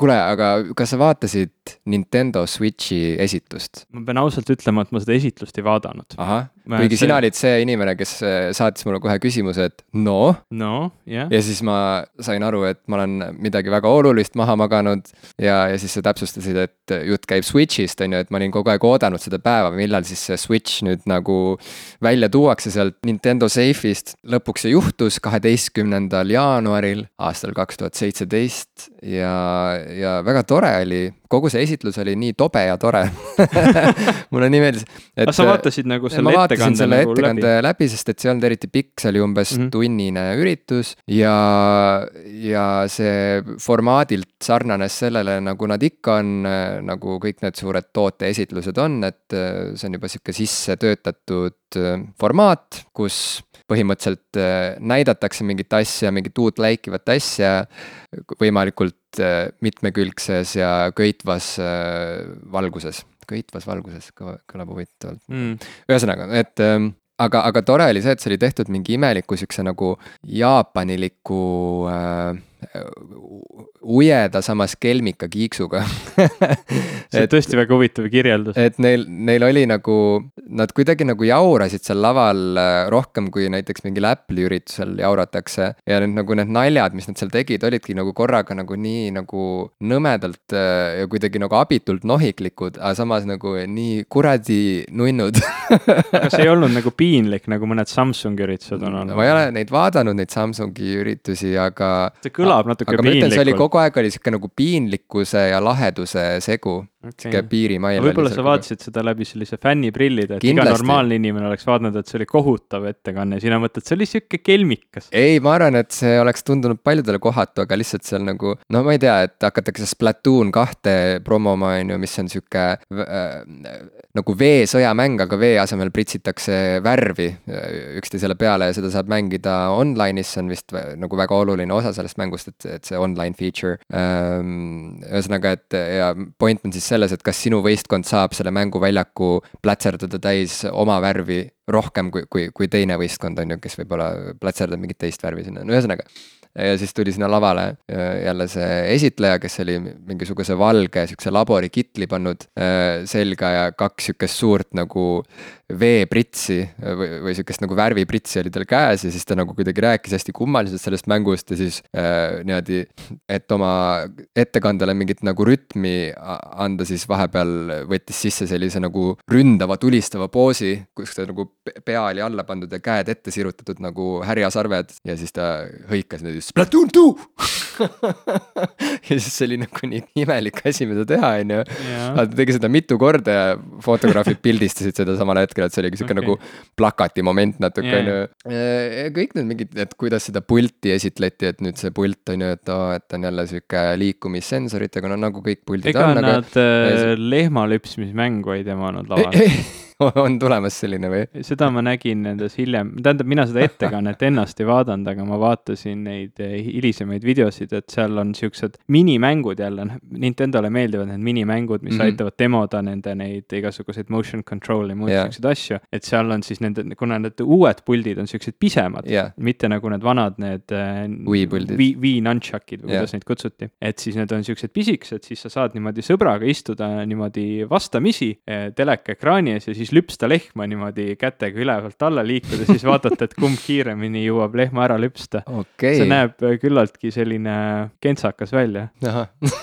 kuule, aga kas sa vaatasid Nintendo Switchi esitlust? ma pean ausalt ütlema, et ma seda esitlust ei vaadanud. Kuigi see... sina olid see inimene, kes äh, saatis mulle kohe küsimuse, et no. no, jah yeah.. ja siis ma sain aru, et ma olen midagi väga olulist maha maganud ja, ja siis sa täpsustasid, et jutt käib Switch'ist, on ju, et ma olin kogu aeg oodanud seda päeva, millal siis see Switch nüüd nagu välja tuuakse sealt Nintendo safe'ist. lõpuks see juhtus kaheteistkümnendal jaanuaril aastal kaks tuhat seitseteist ja, ja väga tore oli kogu see esitlus oli nii tobe ja tore mulle nii meeldis. aga sa vaatasid nagu selle ettekande? selle nagu ettekande läbi. läbi, sest et see ei olnud eriti pikk, see oli umbes mm -hmm. tunnine üritus ja, ja see formaadilt sarnanes sellele, nagu nad ikka on, nagu kõik need suured tooteesitlused on, et see on juba sihuke sisse töötatud formaat, kus põhimõtteliselt näidatakse mingit asja, mingit uut läikivat asja võimalikult mitmekülgses ja köitvas valguses, köitvas valguses kõlab huvitavalt. Mm.. ühesõnaga, et aga, aga tore oli see, et see oli tehtud mingi imeliku siukse nagu jaapaniliku äh, ujeda, samas kelmika kiiksuga see on tõesti väga huvitav kirjeldus. et neil, neil oli nagu, nad kuidagi nagu jaurasid seal laval äh, rohkem kui näiteks mingil Apple'i üritusel jauratakse. ja need nagu need naljad, mis nad seal tegid, olidki nagu korraga nagu nii nagu nõmedalt äh, ja kuidagi nagu abitult nohiklikud, aga samas nagu nii kuradi nunnud see ei olnud nagu piinlik, nagu mõned Samsungi üritused on olnud? ma ei ole neid vaadanud, neid Samsungi üritusi, aga. see kõlab natuke piinlikult. see oli kogu aeg oli sihuke nagu piinlikkuse ja laheduse segu. Sihuke piirimail. võib-olla sa vaatasid seda läbi sellise fänniprillide, et Kindlasti. iga normaalne inimene oleks vaadanud, et see oli kohutav ettekanne, sina mõtled, see oli sihuke kelmikas. ei, ma arvan, et see oleks tundunud paljudele kohatu, aga lihtsalt seal nagu, no ma ei tea, et hakatakse Splatoon kahte promoma, on ju, mis on sihuke äh, nagu veesõjamäng, aga vee asemel pritsitakse värvi äh, üksteisele peale ja seda saab mängida online'is, see on vist nagu väga oluline osa sellest mängust, et, et see online feature. Ähm, ühesõnaga, et ja point on siis selles, et kas sinu võistkond saab selle mänguväljaku plätserdada täis oma värvi rohkem kui, kui, kui teine võistkond on ju, kes võib-olla plätserdab mingit teist värvi sinna, no ühesõnaga ja siis tuli sinna lavale äh, jälle see esitleja, kes oli mingisuguse valge siukse laborikitli pannud äh, selga ja kaks siukest suurt nagu veepritsi või, või sihukest nagu värvipritsi oli tal käes ja siis ta nagu kuidagi rääkis hästi kummaliselt sellest mängust ja siis äh, niimoodi, et oma ettekandele mingit nagu rütmi anda, siis vahepeal võttis sisse sellise nagu ründava, tulistava poosi, kus ta nagu pea oli alla pandud ja käed ette sirutatud nagu härjasarved ja siis ta hõikas niimoodi Splatoon two ja siis see oli nagu nii imelik asi, mida teha, on ju. ta tegi seda mitu korda ja fotograafid pildistasid seda samal hetkel, et see oligi sihuke okay. nagu plakati moment natuke, on ju. kõik need mingid, et kuidas seda pulti esitleti, et nüüd see pult on ju, et oh,, et on jälle sihuke liikumissensoritega, no nagu kõik puldid Ega on. ega nad äh, lehmalüpsmismängu ei temanud laval on tulemas selline või? seda ma nägin nendes hiljem, tähendab, mina seda ettekannet ennast ei vaadanud, aga ma vaatasin neid eh, hilisemaid videosid, et seal on siuksed minimängud jälle, noh, Nintendole meeldivad need minimängud, mis mm -hmm. aitavad demoda nende neid igasuguseid motion control'i, muid yeah. siukseid asju. et seal on siis nende, kuna need uued puldid on siuksed pisemad yeah., mitte nagu need vanad need eh, Wii puldid. Wii, Wii nunchuck'id või yeah. kuidas neid kutsuti, et siis need on siuksed pisikesed, siis sa saad niimoodi sõbraga istuda niimoodi vastamisi eh, telekaekraani ees ja siis siis lüpsta lehma niimoodi kätega ülevalt alla liikuda, siis vaatate, et kumb kiiremini jõuab lehma ära lüpsta okay.. see näeb küllaltki selline kentsakas välja.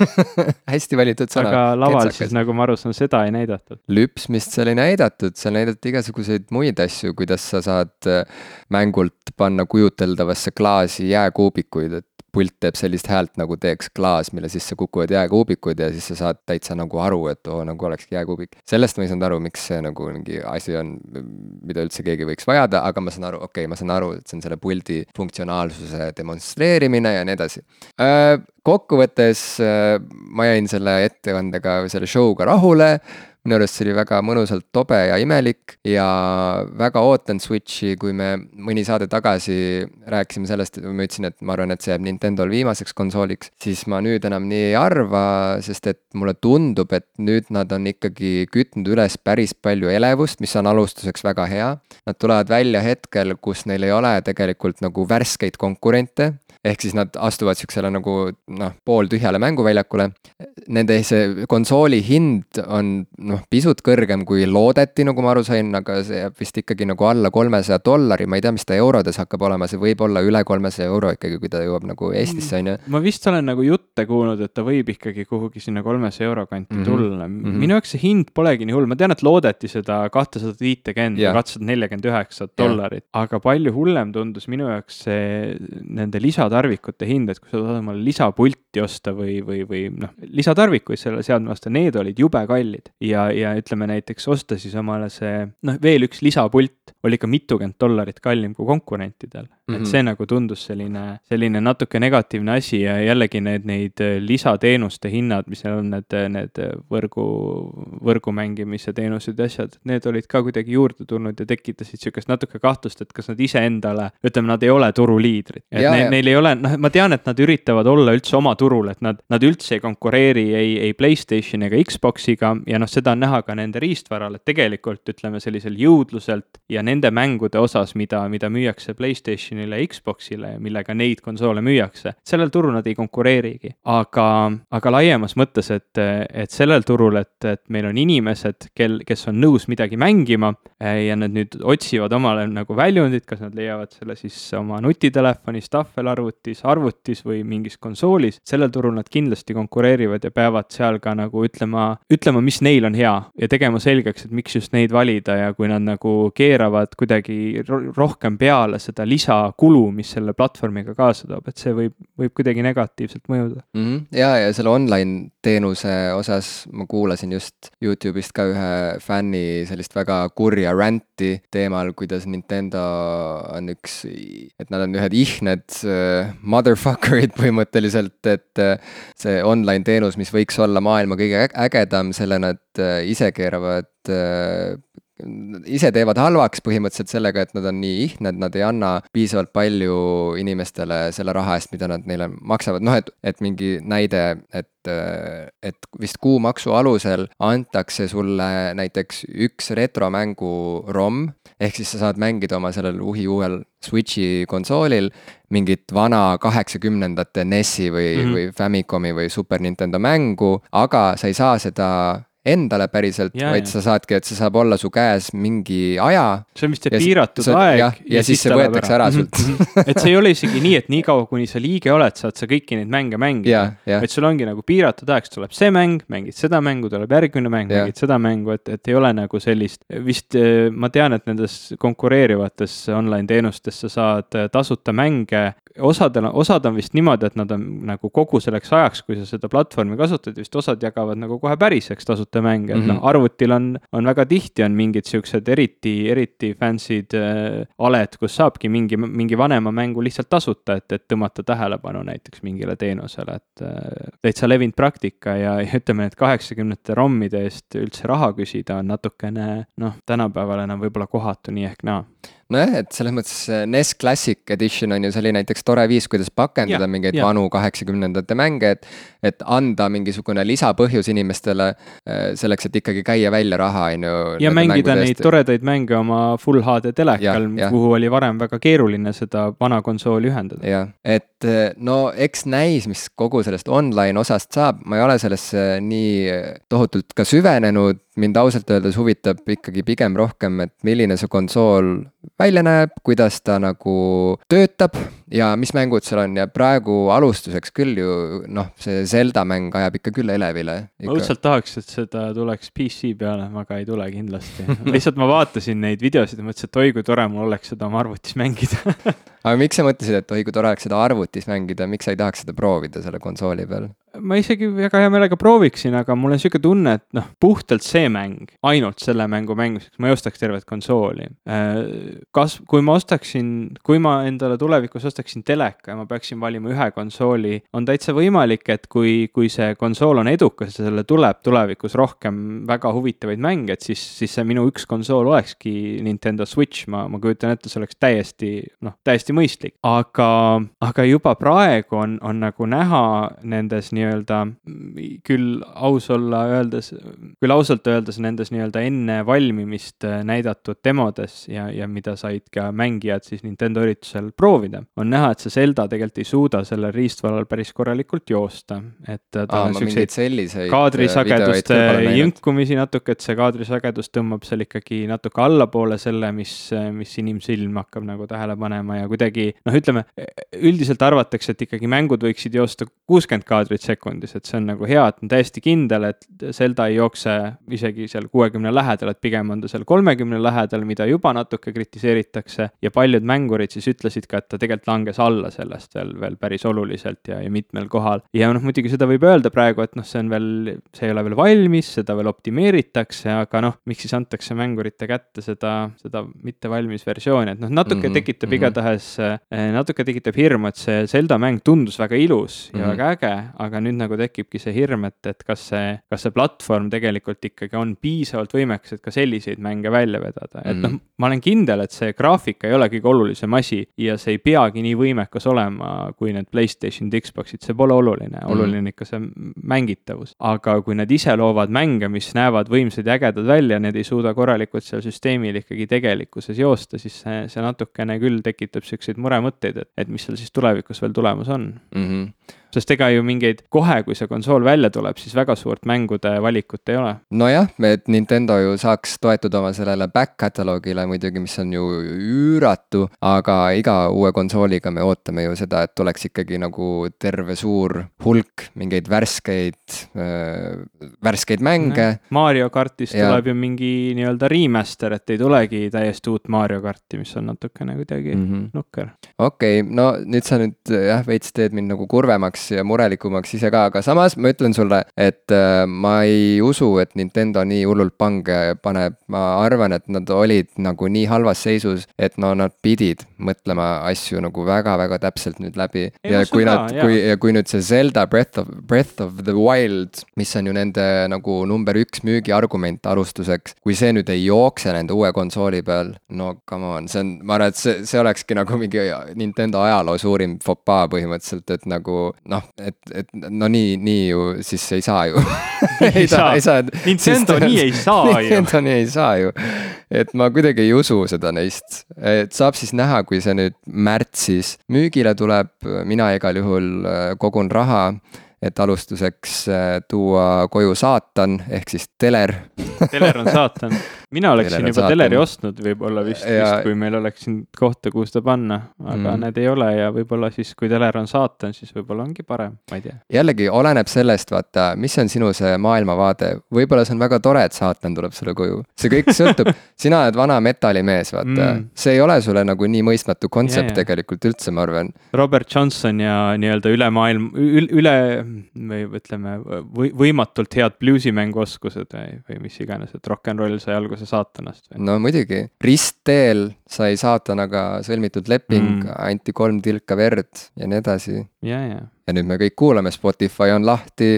hästi valitud sõna. aga laval kentsakas. siis, nagu ma aru saan, seda ei näidatud. lüpsmist seal ei näidatud, seal näidati igasuguseid muid asju, kuidas sa saad äh, mängult panna kujuteldavasse klaasi jääkuubikuid, et pult teeb sellist häält, nagu teeks klaas, mille sisse kukuvad jääkuubikud ja siis sa saad täitsa nagu aru, et oo, nagu olekski jääkuubik. sellest ma ei saanud aru, miks see nagu mingi asi on, mida üldse keegi võiks vajada, aga ma saan aru, okei okay,, ma saan aru, et see on selle puldi funktsionaalsuse demonstreerimine ja nii edasi äh, kokkuvõttes äh, ma jäin selle ettekandega või selle show'ga rahule minu arust see oli väga mõnusalt tobe ja imelik ja väga ootan Switchi, kui me mõni saade tagasi rääkisime sellest, ma ütlesin, et ma arvan, et see jääb Nintendo'l viimaseks konsooliks, siis ma nüüd enam nii ei arva, sest et mulle tundub, et nüüd nad on ikkagi kütnud üles päris palju elevust, mis on alustuseks väga hea. Nad tulevad välja hetkel, kus neil ei ole tegelikult nagu värskeid konkurente ehk siis nad astuvad siuksele nagu noh, pooltühjale mänguväljakule. Nende see konsooli hind on noh, pisut kõrgem kui loodeti, nagu ma aru sain, aga see jääb vist ikkagi nagu alla kolmesaja dollari, ma ei tea, mis ta eurodes hakkab olema, see võib olla üle kolmesaja euro ikkagi, kui ta jõuab nagu Eestisse, on ju. ma vist olen nagu jutte kuulnud, et ta võib ikkagi kuhugi sinna kolmesaja euro kanti mm -hmm. tulla mm. -hmm. minu jaoks see hind polegi nii hull, ma tean, et loodeti seda kahtesadat viitekümmet või kahtesada nelikümmend üheksat dollarit, aga palju hullem tundus minu jaoks see nende lisade lisatarvikute hind, et kui sa tahad omale lisapulti osta või, või, või noh, lisatarvikuid selle seadme osta, need olid jube kallid. ja, ja ütleme näiteks osta siis omale see, noh, veel üks lisapult oli ikka mitukümmend dollarit kallim kui konkurentidel mm. -hmm. et mhm. see nagu tundus selline, selline natuke negatiivne asi ja jällegi need, neid lisateenuste hinnad, mis seal on, need, need võrgu, võrgu mängimise teenused ja asjad, need olid ka kuidagi juurde tulnud ja tekitasid sihukest natuke kahtlust, et kas nad iseendale, ütleme, nad ei ole turuliidrid. et ja, ne, neil ei ole, noh, ma tean, et nad üritavad olla üldse oma turul, et nad, nad üldse ei konkureeri ei, ei Playstationi ega Xbox'iga ja noh, seda on näha ka nende riistvaral, et tegelikult ütleme sellisel jõudluselt ja nende mängude osas, mida, mida müüakse Playstationile ja Xbox'ile ja millega neid konsoole müüakse, sellel turul nad ei konkureerigi. aga, aga laiemas mõttes, et, et sellel turul, et, et meil on inimesed, kel, kes on nõus midagi mängima ja nad nüüd otsivad omale nagu väljundit, kas nad leiavad selle siis oma nutitelefonis, tahvelarvutis, arvutis, arvutis või mingis konsoolis, sellel turul nad kindlasti konkureerivad ja peavad seal ka nagu ütlema, ütlema, mis neil on hea ja tegema selgeks, et miks just neid valida ja kui nad nagu keeravad kuidagi rohkem peale seda lisakulu, mis selle platvormiga kaasa toob, et see võib, võib kuidagi negatiivselt mõjuda mm. -hmm. ja, ja selle online teenuse osas ma kuulasin just Youtube'ist ka ühe fänni sellist väga kurja rant'i teemal, kuidas Nintendo on üks, et nad on ühed ihned motherfucker'id põhimõtteliselt, et äh, see online teenus, mis võiks olla maailma kõige ägedam, selle nad äh, ise keeravad äh, ise teevad halvaks põhimõtteliselt sellega, et nad on nii ihned, nad ei anna piisavalt palju inimestele selle raha eest, mida nad neile maksavad, noh et, et mingi näide, et et vist kuumaksu alusel antakse sulle näiteks üks retromängu ROM, ehk siis sa saad mängida oma sellel uhiuuel Switchi konsoolil mingit vana kaheksakümnendate NES-i või mm, -hmm. või Famicomi või Super Nintendo mängu, aga sa ei saa seda endale päriselt, vaid sa saadki, et see saab olla su käes mingi aja. see on vist see piiratud s aeg. ja, ja, ja siis see võetakse ära, ära sult mhm. et see ei ole isegi nii, et niikaua, kuni sa liige oled, saad sa kõiki neid mänge mängida. vaid sul ongi nagu piiratud aeg, tuleb see mäng, mängid seda mängu, tuleb järgmine mäng, mängid seda mängu, et, et ei ole nagu sellist, vist eh, ma tean, et nendes konkureerivates online teenustes sa saad eh, tasuta mänge osadel, osad on vist niimoodi, et nad on nagu kogu selleks ajaks, kui sa seda platvormi kasutad, vist osad jagavad nagu kohe päriseks tasuta mänge, et mm -hmm. noh, arvutil on, on väga tihti on mingid siuksed eriti, eriti fancy'd äh, aled, kus saabki mingi, mingi vanema mängu lihtsalt tasuta, et, et tõmmata tähelepanu näiteks mingile teenusele, et äh, täitsa levinud praktika ja, ja ütleme, et kaheksakümnendate ROM-ide eest üldse raha küsida on natukene noh, tänapäeval enam võib-olla kohatu nii ehk naa nojah, et selles mõttes NES Classic Edition on ju, see oli näiteks tore viis, kuidas pakendada ja, mingeid ja. vanu kaheksakümnendate mänge, et. et anda mingisugune lisapõhjus inimestele äh, selleks, et ikkagi käia välja raha, on ju. ja mängida neid toredaid mänge oma full HD telekal, kuhu oli varem väga keeruline seda vana konsooli ühendada. jah, et äh, no eks näis, mis kogu sellest online osast saab, ma ei ole sellesse nii tohutult ka süvenenud mind ausalt öeldes huvitab ikkagi pigem rohkem, et milline see konsool välja näeb, kuidas ta nagu töötab ja mis mängud seal on ja praegu alustuseks küll ju noh, see Zelda mäng ajab ikka küll elevile. ma õudselt tahaks, et seda tuleks PC peale, aga ei tule kindlasti lihtsalt ma vaatasin neid videosid ja mõtlesin, et oi kui tore mul oleks seda oma arvutis mängida aga miks sa mõtlesid, et oi kui tore oleks seda arvutis mängida, miks sa ei tahaks seda proovida selle konsooli peal? ma isegi väga hea meelega prooviksin, aga mul on sihuke tunne, et noh, puhtalt see mäng, ainult selle mängu mängimiseks ma ei ostaks tervet konsooli. Äh, kas, kui ma ostaksin, kui ma endale tulevikus ostaksin teleka ja ma peaksin valima ühe konsooli, on täitsa võimalik, et kui, kui see konsool on edukas ja sellele tuleb tulevikus rohkem väga huvitavaid mänge, et siis, siis see minu üks konsool olekski Nintendo Switch, ma, ma kujutan ette, see oleks täiesti noh, täiesti mõistlik, aga, aga juba praegu on, on nagu näha nendes nii-öelda, küll aus olla öeldes, küll ausalt öeldes nendes nii-öelda enne valmimist näidatud demodes ja, ja mida said ka mängijad siis Nintendo üritusel proovida, on näha, et see Zelda tegelikult ei suuda sellel riistvallal päris korralikult joosta, et ta on siukseid kaadrisageduste jõnkumisi natuke, et see kaadrisagedus tõmbab seal ikkagi natuke allapoole selle, mis, mis inimsilm hakkab nagu tähele panema ja kuidagi kuidagi noh, ütleme üldiselt arvatakse, et ikkagi mängud võiksid joosta kuuskümmend kaadrit sekundis, et see on nagu hea, et on täiesti kindel, et Zelda ei jookse isegi seal kuuekümne lähedal, et pigem on ta seal kolmekümne lähedal, mida juba natuke kritiseeritakse. ja paljud mängurid siis ütlesid ka, et ta tegelikult langes alla sellest veel, veel päris oluliselt ja, ja mitmel kohal. ja noh, muidugi seda võib öelda praegu, et noh, see on veel, see ei ole veel valmis, seda veel optimeeritakse, aga noh, miks siis antakse mängurite kätte seda, seda mitte valmis versiooni, et noh, natuke mm -hmm, tekitab mm -hmm. igatahes Eh, natuke tekitab hirmu, et see Zelda mäng tundus väga ilus ja mm -hmm. väga äge, aga nüüd nagu tekibki see hirm, et, et kas see, kas see platvorm tegelikult ikkagi on piisavalt võimekas, et ka selliseid mänge välja vedada, et mm -hmm. noh, ma olen kindel, et see graafika ei ole kõige olulisem asi ja see ei peagi nii võimekas olema, kui need Playstationid, Xbox'id, see pole oluline mm, -hmm. oluline on ikka see mängitavus. aga kui nad ise loovad mänge, mis näevad võimsad ja ägedad välja, need ei suuda korralikult seal süsteemil ikkagi tegelikkuses joosta, siis see, see natukene küll tekitab siukse siukseid muremõtteid, et, et mis seal siis tulevikus veel tulemas on mm. -hmm sest ega ju mingeid, kohe kui see konsool välja tuleb, siis väga suurt mängude valikut ei ole. nojah, et Nintendo ju saaks toetuda oma sellele back catalog'ile muidugi, mis on ju üüratu, aga iga uue konsooliga me ootame ju seda, et tuleks ikkagi nagu terve suur hulk mingeid värskeid äh,, värskeid mänge. Mario kartist ja... tuleb ju mingi nii-öelda remaster, et ei tulegi täiesti uut Mario karti, mis on natukene kuidagi mm -hmm. nukker. okei okay,, no nüüd sa nüüd jah, veits teed mind nagu kurvemaks kurvemaks ja murelikumaks ise ka, aga samas ma ütlen sulle, et äh, ma ei usu, et Nintendo nii hullult pange paneb, ma arvan, et nad olid nagu nii halvas seisus, et no nad pidid mõtlema asju nagu väga-väga täpselt nüüd läbi. ja kui nad, kui, ja kui nüüd see Zelda Breath of, Breath of the Wild, mis on ju nende nagu number üks müügiargument alustuseks, kui see nüüd ei jookse nende uue konsooli peal, no come on, see on, ma arvan, et see, see olekski nagu mingi Nintendo ajaloo suurim fopaa põhimõtteliselt, et nagu noh, et, et no nii, nii ju siis ei saa ju ei saa, ei saa. Nintendo nii ei saa ju. Nintendo nii ei saa ju. et ma kuidagi ei usu seda neist, et saab siis näha, kui see nüüd märtsis müügile tuleb, mina igal juhul äh, kogun raha et alustuseks äh, tuua koju saatan ehk siis teler teler on saatan mina oleksin Kellel on juba saatan. teleri ostnud võib-olla vist Ja- ja..., kui meil oleks siin kohta, kuhu seda panna, aga Mm. need ei ole ja võib-olla siis, kui teler on saatan, siis võib-olla ongi parem, ma ei tea. jällegi oleneb sellest, vaata, mis on sinu see maailmavaade, võib-olla see on väga tore, et saatan tuleb sulle koju, see kõik sõltub, sina oled vana metallimees, vaata mm. See ei ole sulle nagu nii mõistmatu kontsept Ja, ja. tegelikult üldse, ma arvan. Robert Johnson ja nii-öelda üle maailm, üle või ütleme või, võimatult head bluusimänguoskused või, või mis iganes, et rock n roll sai alguse saatanast või? no muidugi, ristteel sai saatanaga sõlmitud leping mm. Anti kolm tilka verd ja nii edasi. ja, ja. ja nüüd me kõik kuulame, Spotify on lahti,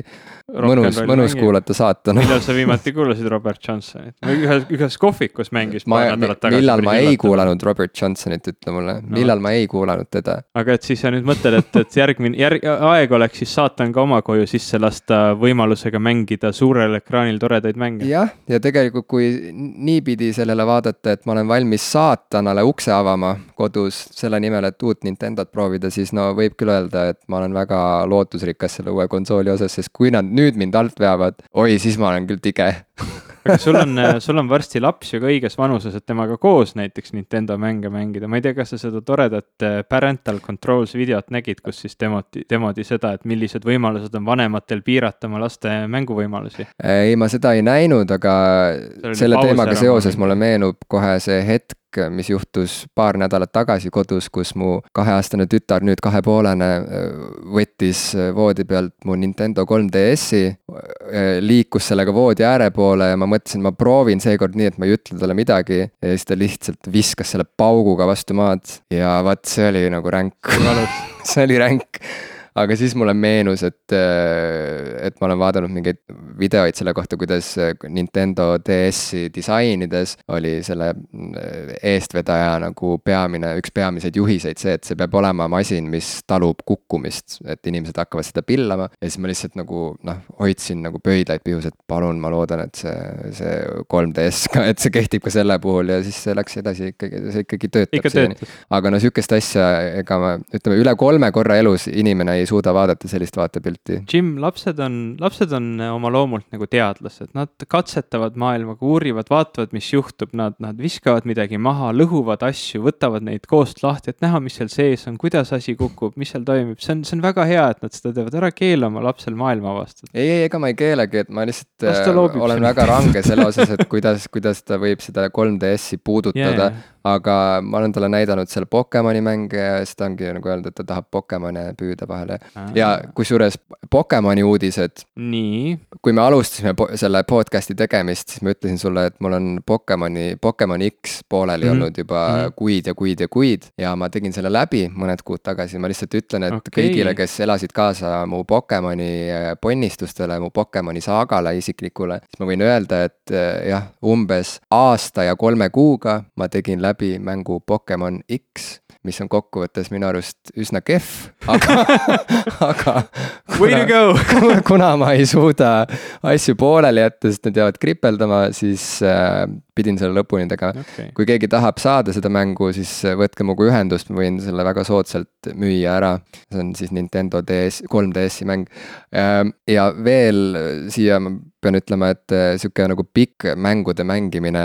mõnus, mõnus. kuulata saatana. millal sa viimati kuulasid Robert Johnsonit? ühes, ühes kohvikus mängis ma paar, nädalat tagasi. millal ma ei. kuulanud Robert Johnsonit, ütle mulle no., millal ma ei kuulanud teda? aga et siis sa nüüd mõtled, et, et järgmine, järg, aeg oleks siis saatan ka oma koju sisse lasta võimalusega mängida suurel ekraanil toredaid mänge. jah, ja tegelikult, kui niipidi sellele vaadata, et ma olen valmis saatanale ukse avama kodus selle nimel, et uut Nintendot proovida, siis no võib küll öelda, et ma olen väga lootusrikas selle uue konsooli osas, sest kui nad nüüd mind alt veavad, oi, siis ma olen küll tige. aga sul on, sul on varsti laps ju ka õiges vanuses, et temaga koos näiteks Nintendo mänge mängida, ma ei tea, kas sa seda toredat eh, parental controls videot nägid, kus siis demoti, demodi seda, et millised võimalused on vanematel piirata oma laste mänguvõimalusi. ei, ma seda ei näinud, aga selle teemaga seoses mulle meenub kohe see hetk, mis juhtus paar nädalat tagasi kodus, kus mu kaheaastane tütar, nüüd kahepoolene, võttis voodi pealt mu Nintendo 3DS-i, liikus sellega voodi ääre poole ja ma mõtlesin, ma proovin seekord nii, et ma ei ütle talle midagi. Ja siis ta lihtsalt viskas selle pauguga vastu maad ja vaat see oli nagu ränk. see oli ränk aga siis mulle meenus, et, et ma olen vaadanud mingeid videoid selle kohta, kuidas Nintendo DS-i disainides oli selle eestvedaja nagu peamine, üks peamiseid juhiseid see, et see peab olema masin, mis talub kukkumist, et inimesed hakkavad seda pillama. Ja siis ma lihtsalt nagu noh, hoidsin nagu pöidlaid pihus, et palun, ma loodan, et see, see 3DS ka, et see kehtib ka selle puhul ja siis see läks edasi ikkagi, see ikkagi töötab aga no sihukest asja, ega ma, ütleme üle kolme korra elus inimene ei suuda vaadata sellist vaatepilti. Jim, lapsed on, lapsed on oma loomult nagu teadlased, nad katsetavad maailmaga, uurivad, vaatavad, mis juhtub, nad, nad viskavad midagi maha, lõhuvad asju, võtavad neid koost lahti, et näha, mis seal sees on, kuidas asi kukub, mis seal toimib, see on, see on väga hea, et nad seda teevad, ära keela oma lapsel maailma avastada. ei, ei, ega ma ei keelagi, et ma lihtsalt äh, olen väga range selle osas, et kuidas, kuidas ta võib seda 3DS-i puudutada Yeah. Aga ma olen talle näidanud seal Pokemoni mänge ja siis ta ongi nagu öelnud, et ta tahab Pokemone püüda vahele. ja kusjuures Pokemoni uudised, nii, kui me alustasime po selle podcast'i tegemist, siis ma ütlesin sulle, et mul on Pokemoni, Pokemon X pooleli mm. -hmm. olnud juba mm. -hmm. kuid ja kuid ja kuid ja ma tegin selle läbi mõned kuud tagasi, ma lihtsalt ütlen, et okay. kõigile, kes elasid kaasa mu Pokemoni äh, ponnistustele, mu Pokemoni saagale isiklikule, siis ma võin öelda, et äh, jah, umbes aasta ja kolme kuuga ma tegin läbi mängu Pokemon X mis on kokkuvõttes minu arust üsna kehv, aga, aga way to go. kuna ma ei suuda asju pooleli jätta, sest nad jäävad kripeldama, siis äh, pidin selle lõpuni tegema. okei, kui keegi tahab saada seda mängu, siis võtke minuga ühendust, ma võin selle väga soodsalt müüa ära. see on siis Nintendo DS, 3DS-i mäng. ja veel siia ma pean ütlema, et äh, sihuke nagu pikk mängude mängimine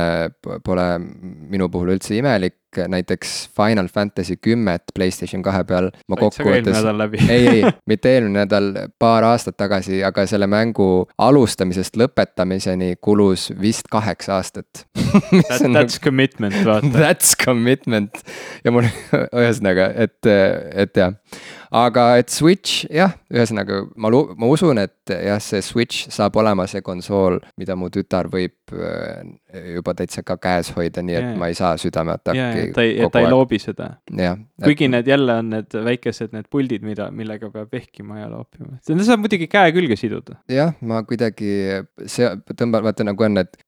pole minu puhul üldse imelik, näiteks Final Fantasy kümmet Playstation kahe peal ma kokkuvõttes ei, ei, mitte eelmine nädal, paar aastat tagasi, aga selle mängu alustamisest lõpetamiseni kulus vist kaheksa aastat. That, that's commitment, vaata. That's commitment ja mul ühesõnaga, et, et jah, aga et Switch jah, ühesõnaga ma lu-, ma usun, et jah, see Switch saab olema see konsool, mida mu tütar võib äh, juba täitsa ka käes hoida, nii et Jaa. ma ei saa ja, südameataki ja ta ei, ja ta ei loobi seda. kuigi need jälle on need väikesed need puldid, mida, millega peab vehkima ja loopima. seda saab muidugi käe külge siduda. jah, ma kuidagi see tõmban, vaata nagu on need,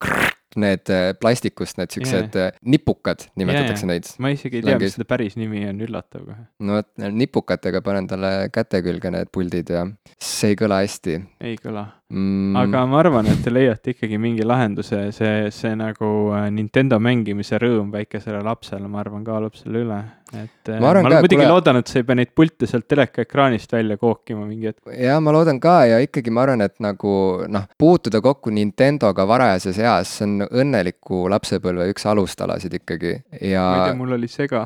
need äh, plastikust need siuksed yeah. nipukad, nimetatakse Jaa, yeah. neid. ma isegi ei tea, mis selle päris nimi on, üllatav kohe. no vot, nipukatega panen talle käte külge need puldid ja see ei kõla hästi. ei kõla. Mm.. aga ma arvan, et te leiate ikkagi mingi lahenduse, see, see nagu äh, Nintendo mängimise rõõm väikesele lapsele, ma arvan, kaalub selle üle et äh, ma, ma ka, muidugi kule... loodan, et sa ei pea neid pilte sealt telekaekraanist välja kookima mingi hetk. ja ma loodan ka ja ikkagi ma arvan, et nagu noh, puutuda kokku Nintendoga varajases eas, see on õnneliku lapsepõlve üks alustalasid ikkagi ja. ma ei tea, mul oli sega.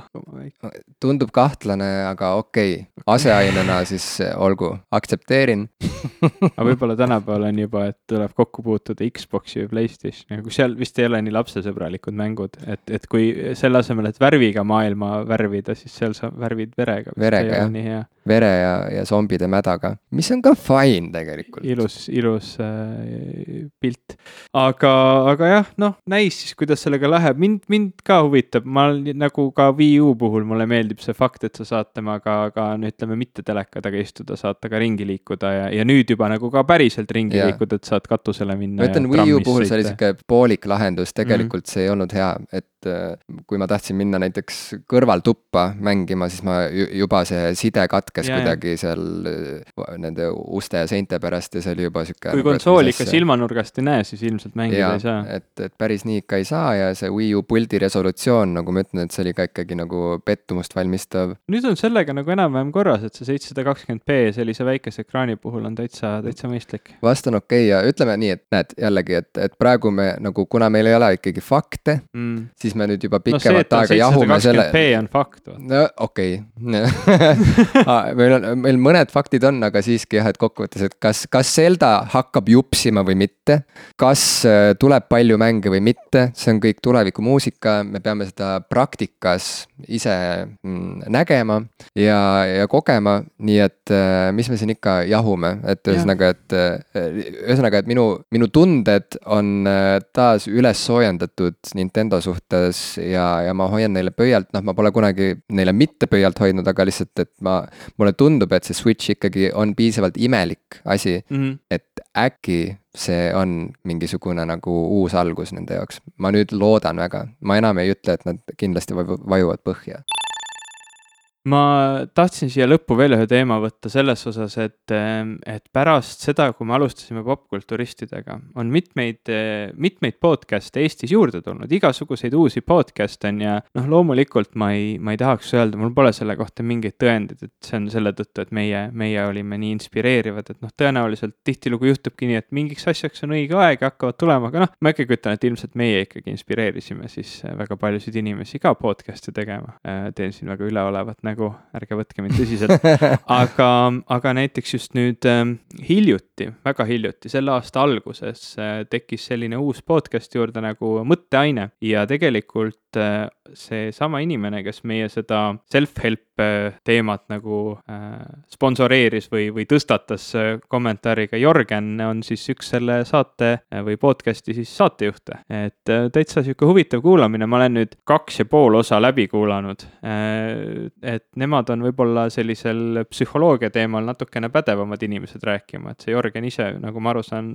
tundub kahtlane, aga okei okay., aseainena siis olgu, aktsepteerin aga võib-olla tänapäeval on juba, et tuleb kokku puutuda Xbox'i või Playstationiga, kus seal vist ei ole nii lapsesõbralikud mängud, et, et kui selle asemel, et värviga maailma värv värvida, siis seal sa värvid verega. verega jah, vere ja, ja zombide mädaga, mis on ka fine tegelikult. ilus, ilus äh, pilt. aga, aga jah, noh, näis siis, kuidas sellega läheb, mind, mind ka huvitab, ma nagu ka Wii U puhul mulle meeldib see fakt, et sa saad temaga ka no ütleme, mitte teleka taga istuda, saad temaga ringi liikuda ja, ja nüüd juba nagu ka päriselt ringi ja. liikuda, et saad katusele minna. ma ütlen, Wii U puhul see oli sihuke poolik lahendus, tegelikult mm -hmm. see ei olnud hea, et äh, kui ma tahtsin minna näiteks kõrvaltuppa mängima, siis ma juba see side katkes yeah. kuidagi seal seal nende uste ja seinte pärast ja see oli juba sihuke. kui konsooli ikka silmanurgast ei näe, siis ilmselt mängida ja, ei saa. et, et päris nii ikka ei saa ja see Wii U puldi resolutsioon, nagu ma ütlen, et see oli ka ikkagi nagu pettumust valmistav. nüüd on sellega nagu enam-vähem korras, et see seitsesada kakskümmend B sellise väikese ekraani puhul on täitsa, täitsa mõistlik. vast on okei okay ja ütleme nii, et näed jällegi, et, et praegu me nagu, kuna meil ei ole ikkagi fakte mm., siis me nüüd juba pikemat no, aega jahume selle. on fakt. no okei okay. meil on, meil mõned faktid on, aga siiski jah, et kokkuvõttes, et kas, kas Zelda hakkab jupsima või mitte. kas äh, tuleb palju mänge või mitte, see on kõik tulevikumuusika, me peame seda praktikas ise mm, nägema ja, ja kogema, nii et äh, mis me siin ikka jahume, et ühesõnaga, et äh, ühesõnaga, et minu, minu tunded on taas üles soojendatud Nintendo suhtes ja, ja ma hoian neile pöialt, noh, ma pole kunagi neile mitte pöialt hoidnud, aga lihtsalt, et ma, mulle tundub, et see Switch ikkagi on piisavalt imelik asi mm, -hmm. et äkki see on mingisugune nagu uus algus nende jaoks. ma nüüd loodan väga, ma enam ei ütle, et nad kindlasti vajuvad põhja ma tahtsin siia lõppu veel ühe teema võtta selles osas, et, et pärast seda, kui me alustasime popkulturistidega, on mitmeid, mitmeid podcast'e Eestis juurde tulnud, igasuguseid uusi podcast'e on ja noh, loomulikult ma ei, ma ei tahaks öelda, mul pole selle kohta mingeid tõendeid, et see on selle tõttu, et meie, meie olime nii inspireerivad, et noh, tõenäoliselt tihtilugu juhtubki nii, et mingiks asjaks on õige aeg ja hakkavad tulema, aga noh, ma ikkagi ütlen, et ilmselt meie ikkagi inspireerisime siis väga paljusid inimesi ka podcast'e tegema. teen siin väga üleolevat nägu nägu, ärge võtke mind tõsiselt. aga, aga näiteks just nüüd äh, hiljuti, väga hiljuti, selle aasta alguses äh, tekkis selline uus podcast juurde nagu Mõtteaine ja tegelikult äh, seesama inimene, kes meie seda self-help äh, teemat nagu äh, sponsoreeris või, või tõstatas kommentaariga Jörgen, on siis üks selle saate või podcast'i siis saatejuhte. et täitsa sihuke huvitav kuulamine, ma olen nüüd kaks ja pool osa läbi kuulanud et nemad on võib-olla sellisel psühholoogia teemal natukene pädevamad inimesed rääkima, et see Jörgen ise, nagu ma aru saan,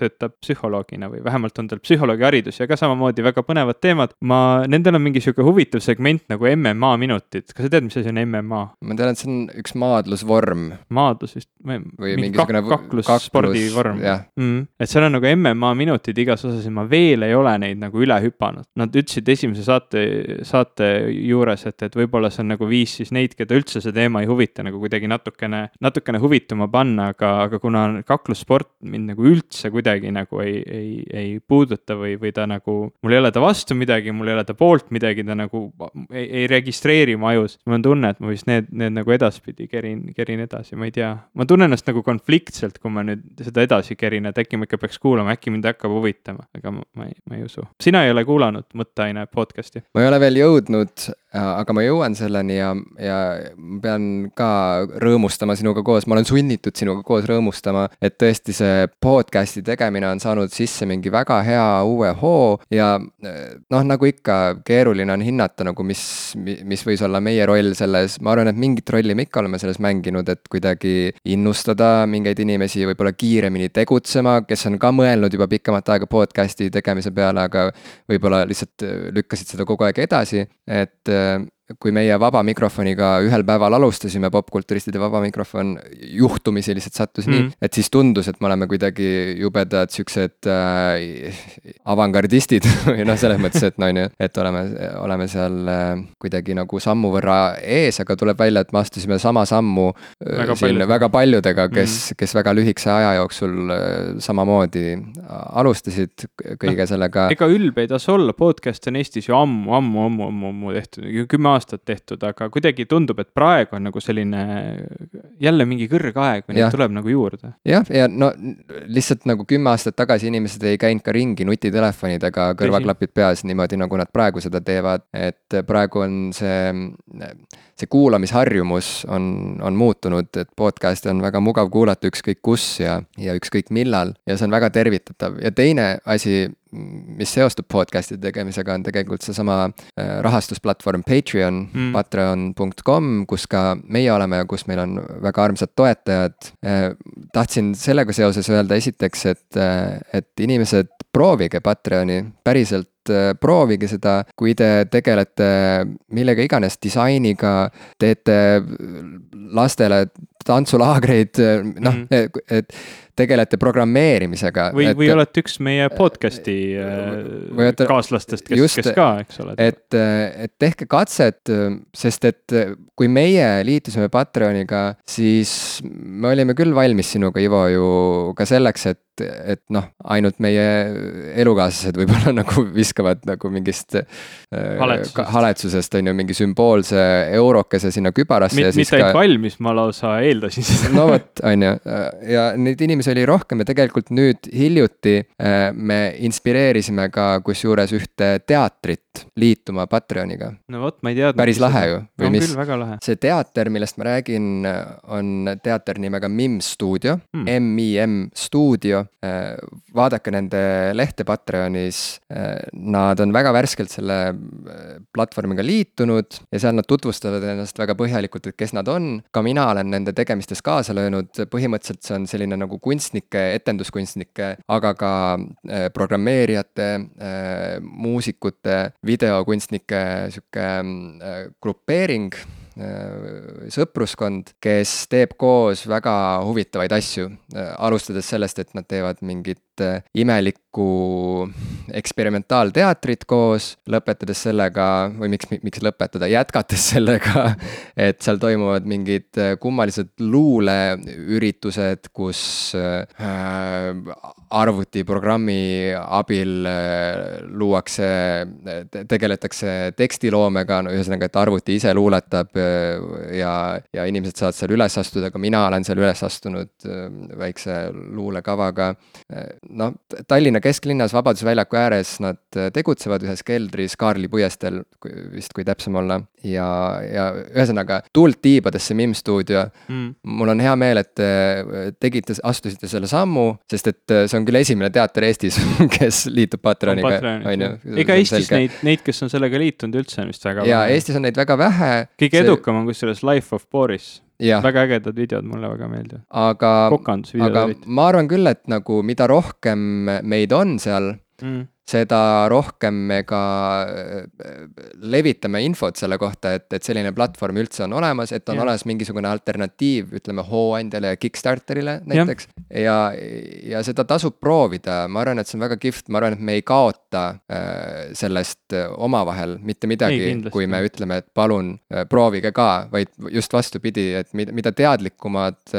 töötab psühholoogina või vähemalt on tal psühholoogiharidus ja ka samamoodi väga põnevad teemad. ma, nendel on mingi sihuke huvitav segment nagu MMA minutid, kas sa tead, mis asi on MMA? ma tean, et see on üks maadlusvorm. maadlus vist, või mingi kak, kaklusspordivorm mm.. et seal on nagu MMA minutid igas osas ja ma veel ei ole neid nagu üle hüpanud. Nad ütlesid esimese saate, saate juures, et, et võib-olla see on nagu viis siis neid, keda üldse see teema ei huvita, nagu kuidagi natukene, natukene huvituma panna, aga, aga kuna kaklussport mind nagu üldse kuidagi nagu ei, ei, ei puuduta või, või ta nagu, mul ei ole ta vastu midagi, mul ei ole ta poolt midagi, ta nagu ei, ei registreeri mu ajus. mul on tunne, et ma vist need, need nagu edaspidi kerin, kerin edasi, ma ei tea. ma tunnen ennast nagu konfliktselt, kui ma nüüd seda edasi kerin, et äkki ma ikka peaks kuulama, äkki mind hakkab huvitama, aga ma, ma ei, ma ei usu. sina ei ole kuulanud Mõtteaine podcast'i? ma ei ole veel jõudnud aga ma jõuan selleni ja, ja pean ka rõõmustama sinuga koos, ma olen sunnitud sinuga koos rõõmustama, et tõesti see podcast'i tegemine on saanud sisse mingi väga hea uue hoo ja noh, nagu ikka, keeruline on hinnata nagu, mis, mis võis olla meie roll selles, ma arvan, et mingit rolli me ikka oleme selles mänginud, et kuidagi innustada mingeid inimesi võib-olla kiiremini tegutsema, kes on ka mõelnud juba pikemat aega podcast'i tegemise peale, aga võib-olla lihtsalt lükkasid seda kogu aeg edasi, et um, kui meie vaba mikrofoniga ühel päeval alustasime, popkulturistide vaba mikrofon juhtumisi lihtsalt sattus mm. nii, et siis tundus, et me oleme kuidagi jubedad siuksed äh, avangardistid või noh, selles mõttes, et no on ju, et oleme, oleme seal äh, kuidagi nagu sammu võrra ees, aga tuleb välja, et me astusime sama sammu äh, väga siin palju. väga paljudega, kes mm., kes väga lühikese aja jooksul äh, samamoodi alustasid kõige no, sellega. ega ülbe ei tasu olla, podcast on Eestis ju ammu, ammu, ammu, ammu, ammu tehtud, kümme aastat tehtud, aga kuidagi tundub, et praegu on nagu selline jälle mingi kõrgaeg või neid tuleb nagu juurde. jah, ja no lihtsalt nagu kümme aastat tagasi inimesed ei käinud ka ringi nutitelefonidega, kõrvaklapid peas niimoodi, nagu nad praegu seda teevad, et praegu on see, see kuulamisharjumus on, on muutunud, et podcast'e on väga mugav kuulata ükskõik kus ja, ja ükskõik millal ja see on väga tervitatav ja teine asi, mis seostub podcast'ide tegemisega, on tegelikult seesama äh, rahastusplatvorm Patreon mm., patreon.com, kus ka meie oleme ja kus meil on väga armsad toetajad. Äh, tahtsin sellega seoses öelda esiteks, et, äh, et inimesed proovige Patreoni, päriselt proovige seda, kui te tegelete millega iganes, disainiga, teete lastele tantsulaagreid, noh mm, -hmm. et tegelete programmeerimisega. või või olete üks meie podcast'i võite, kaaslastest, kes, kes ka, eks ole. et, et tehke katset, sest et kui meie liitusime Patreoniga, siis me olime küll valmis sinuga, Ivo, ju ka selleks, et et noh, ainult meie elukaaslased võib-olla nagu viskavad nagu mingist haletsusest, haletsusest on ju mingi sümboolse eurokese sinna kübarasse Mit,. mitte ainult valmis, ma lausa eeldasin seda. no vot, on ju, ja neid inimesi oli rohkem ja tegelikult nüüd hiljuti me inspireerisime ka kusjuures ühte teatrit liituma Patreoniga. no vot, ma ei teadnud. päris lahe ju. on mis, küll väga lahe. see teater, millest ma räägin, on teater nimega MIM stuudio hmm., M-I-M stuudio Äh, vaadake nende lehte Patreonis, äh, nad on väga värskelt selle äh, platvormiga liitunud ja seal nad tutvustavad ennast väga põhjalikult, et kes nad on. ka mina olen nende tegemistes kaasa löönud, põhimõtteliselt see on selline nagu kunstnike, etenduskunstnike, aga ka programmeerijate, muusikute, videokunstnike sihuke grupeering Äh, sõpruskond, kes teeb koos väga huvitavaid asju. Äh, alustades sellest, et nad teevad mingit äh, imelikku eksperimentaalteatrit koos, lõpetades sellega, või miks, miks lõpetada, jätkates sellega, et seal toimuvad mingid kummalised luuleüritused, kus arvutiprogrammi abil luuakse, tegeletakse tekstiloomega, no ühesõnaga, et arvuti ise luuletab ja, ja inimesed saavad seal üles astuda, ka mina olen seal üles astunud äh, väikse luulekavaga. noh, Tallinna kesklinnas Vabaduse väljaku ääres nad tegutsevad ühes keldris Kaarli puiesteel, vist kui täpsem olla. ja, ja ühesõnaga tuld tiibadesse MIM stuudio mm.. mul on hea meel, et te tegite, astusite selle sammu, sest et see on küll esimene teater Eestis, kes liitub Patreoniga, on ju. ega Eestis selge. neid, neid, kes on sellega liitunud üldse on vist väga vähe. jaa, Eestis on neid väga vähe. kõige see edukam on kusjuures Life of Boris. Väga ägedad videod, mulle väga meeldivad. aga, aga ma arvan küll, et nagu mida rohkem meid on seal mm seda rohkem me ka äh, levitame infot selle kohta, et, et selline platvorm üldse on olemas, et on ja. olemas mingisugune alternatiiv, ütleme, hooandjale ja Kickstarterile näiteks. ja, ja seda tasub proovida, ma arvan, et see on väga kihvt, ma arvan, et me ei kaota äh, sellest äh, omavahel mitte midagi, kui me ütleme, et palun proovige ka, vaid just vastupidi, et mida, mida teadlikumad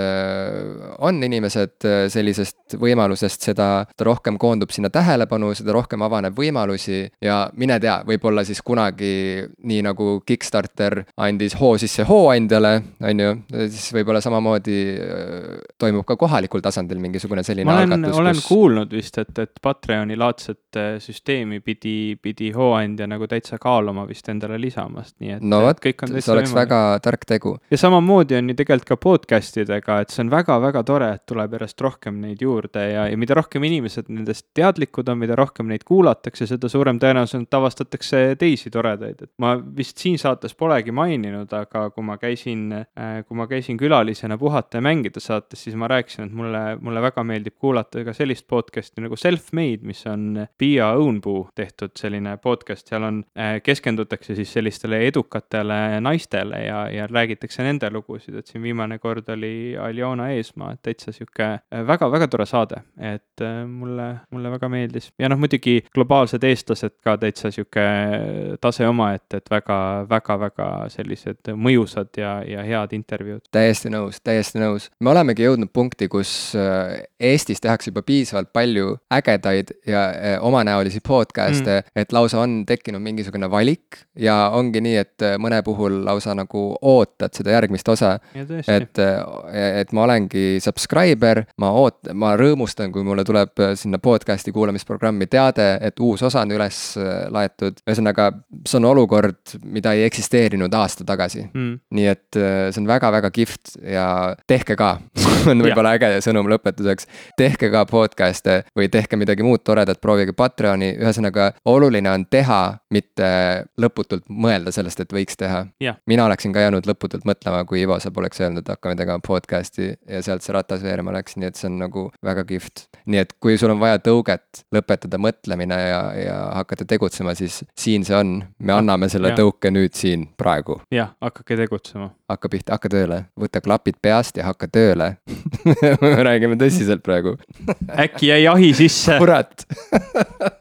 on inimesed sellisest võimalusest, seda, seda rohkem koondub sinna tähelepanu, seda rohkem rohkem avaneb võimalusi ja mine tea, võib-olla siis kunagi nii nagu Kickstarter andis hoo sisse hooandjale, on ju, siis võib-olla samamoodi äh, toimub ka kohalikul tasandil mingisugune selline ma olen, algatus. olen kus... kuulnud vist, et, et Patreoni laadset äh, süsteemi pidi, pidi hooandja nagu täitsa kaaluma vist endale lisamast, nii et. no vot, see oleks võimalik. väga tark tegu. ja samamoodi on ju tegelikult ka podcast idega, et see on väga-väga tore, et tuleb järjest rohkem neid juurde ja, ja mida rohkem inimesed nendest teadlikud on, mida rohkem neid meid kuulatakse, seda suurem tõenäosus et avastatakse teisi toredaid, et ma vist siin saates polegi maininud, aga kui ma käisin, äh, kui ma käisin külalisena Puhata ja mängida saates, siis ma rääkisin, et mulle, mulle väga meeldib kuulata ka sellist podcast'i nagu Self-Made, mis on Piia Õunpuu tehtud selline podcast, seal on, äh, keskendutakse siis sellistele edukatele naistele ja, ja räägitakse nende lugusid, et siin viimane kord oli Aljona Eesmaa, et täitsa sihuke väga-väga tore saade, et mulle, mulle väga meeldis. Ja noh, muidugi globaalsed eestlased ka täitsa sihuke tase omaette, et väga-väga-väga sellised mõjusad ja, ja head intervjuud. täiesti nõus, täiesti nõus. me olemegi jõudnud punkti, kus äh, Eestis tehakse juba piisavalt palju ägedaid ja äh, omanäolisi podcast'e mm., et lausa on tekkinud mingisugune valik ja ongi nii, et äh, mõne puhul lausa nagu ootad seda järgmist osa. et, et ma olengi subscriber, ma oot-, ma rõõmustan, kui mulle tuleb sinna podcast'i kuulamisprogrammi teade, et uus osa on üles äh, laetud. ühesõnaga, see on olukord, mida ei eksisteerinud aasta tagasi mm.. nii et äh, see on väga-väga kihvt ja tehke ka on võib-olla äge sõnum lõpetuseks. tehke ka podcast'e või tehke midagi muud toredat, proovige Patreoni, ühesõnaga oluline on teha, mitte lõputult mõelda sellest, et võiks teha. mina oleksin ka jäänud lõputult mõtlema, kui Ivo sa poleks öelnud, et hakkame tegema podcast'i ja sealt see ratas veerema läks, nii et see on nagu väga kihvt. nii et kui sul on vaja tõuget, lõpetada mõtlemine ja, ja hakata tegutsema, siis siin see on. me anname selle ja. tõuke nüüd siin praegu. jah, hakake tegutsema. hakka pihta, hakka tööle, võta klapid peast ja hakka tööle me räägime tõsiselt praegu äkki jäi ahi sisse kurat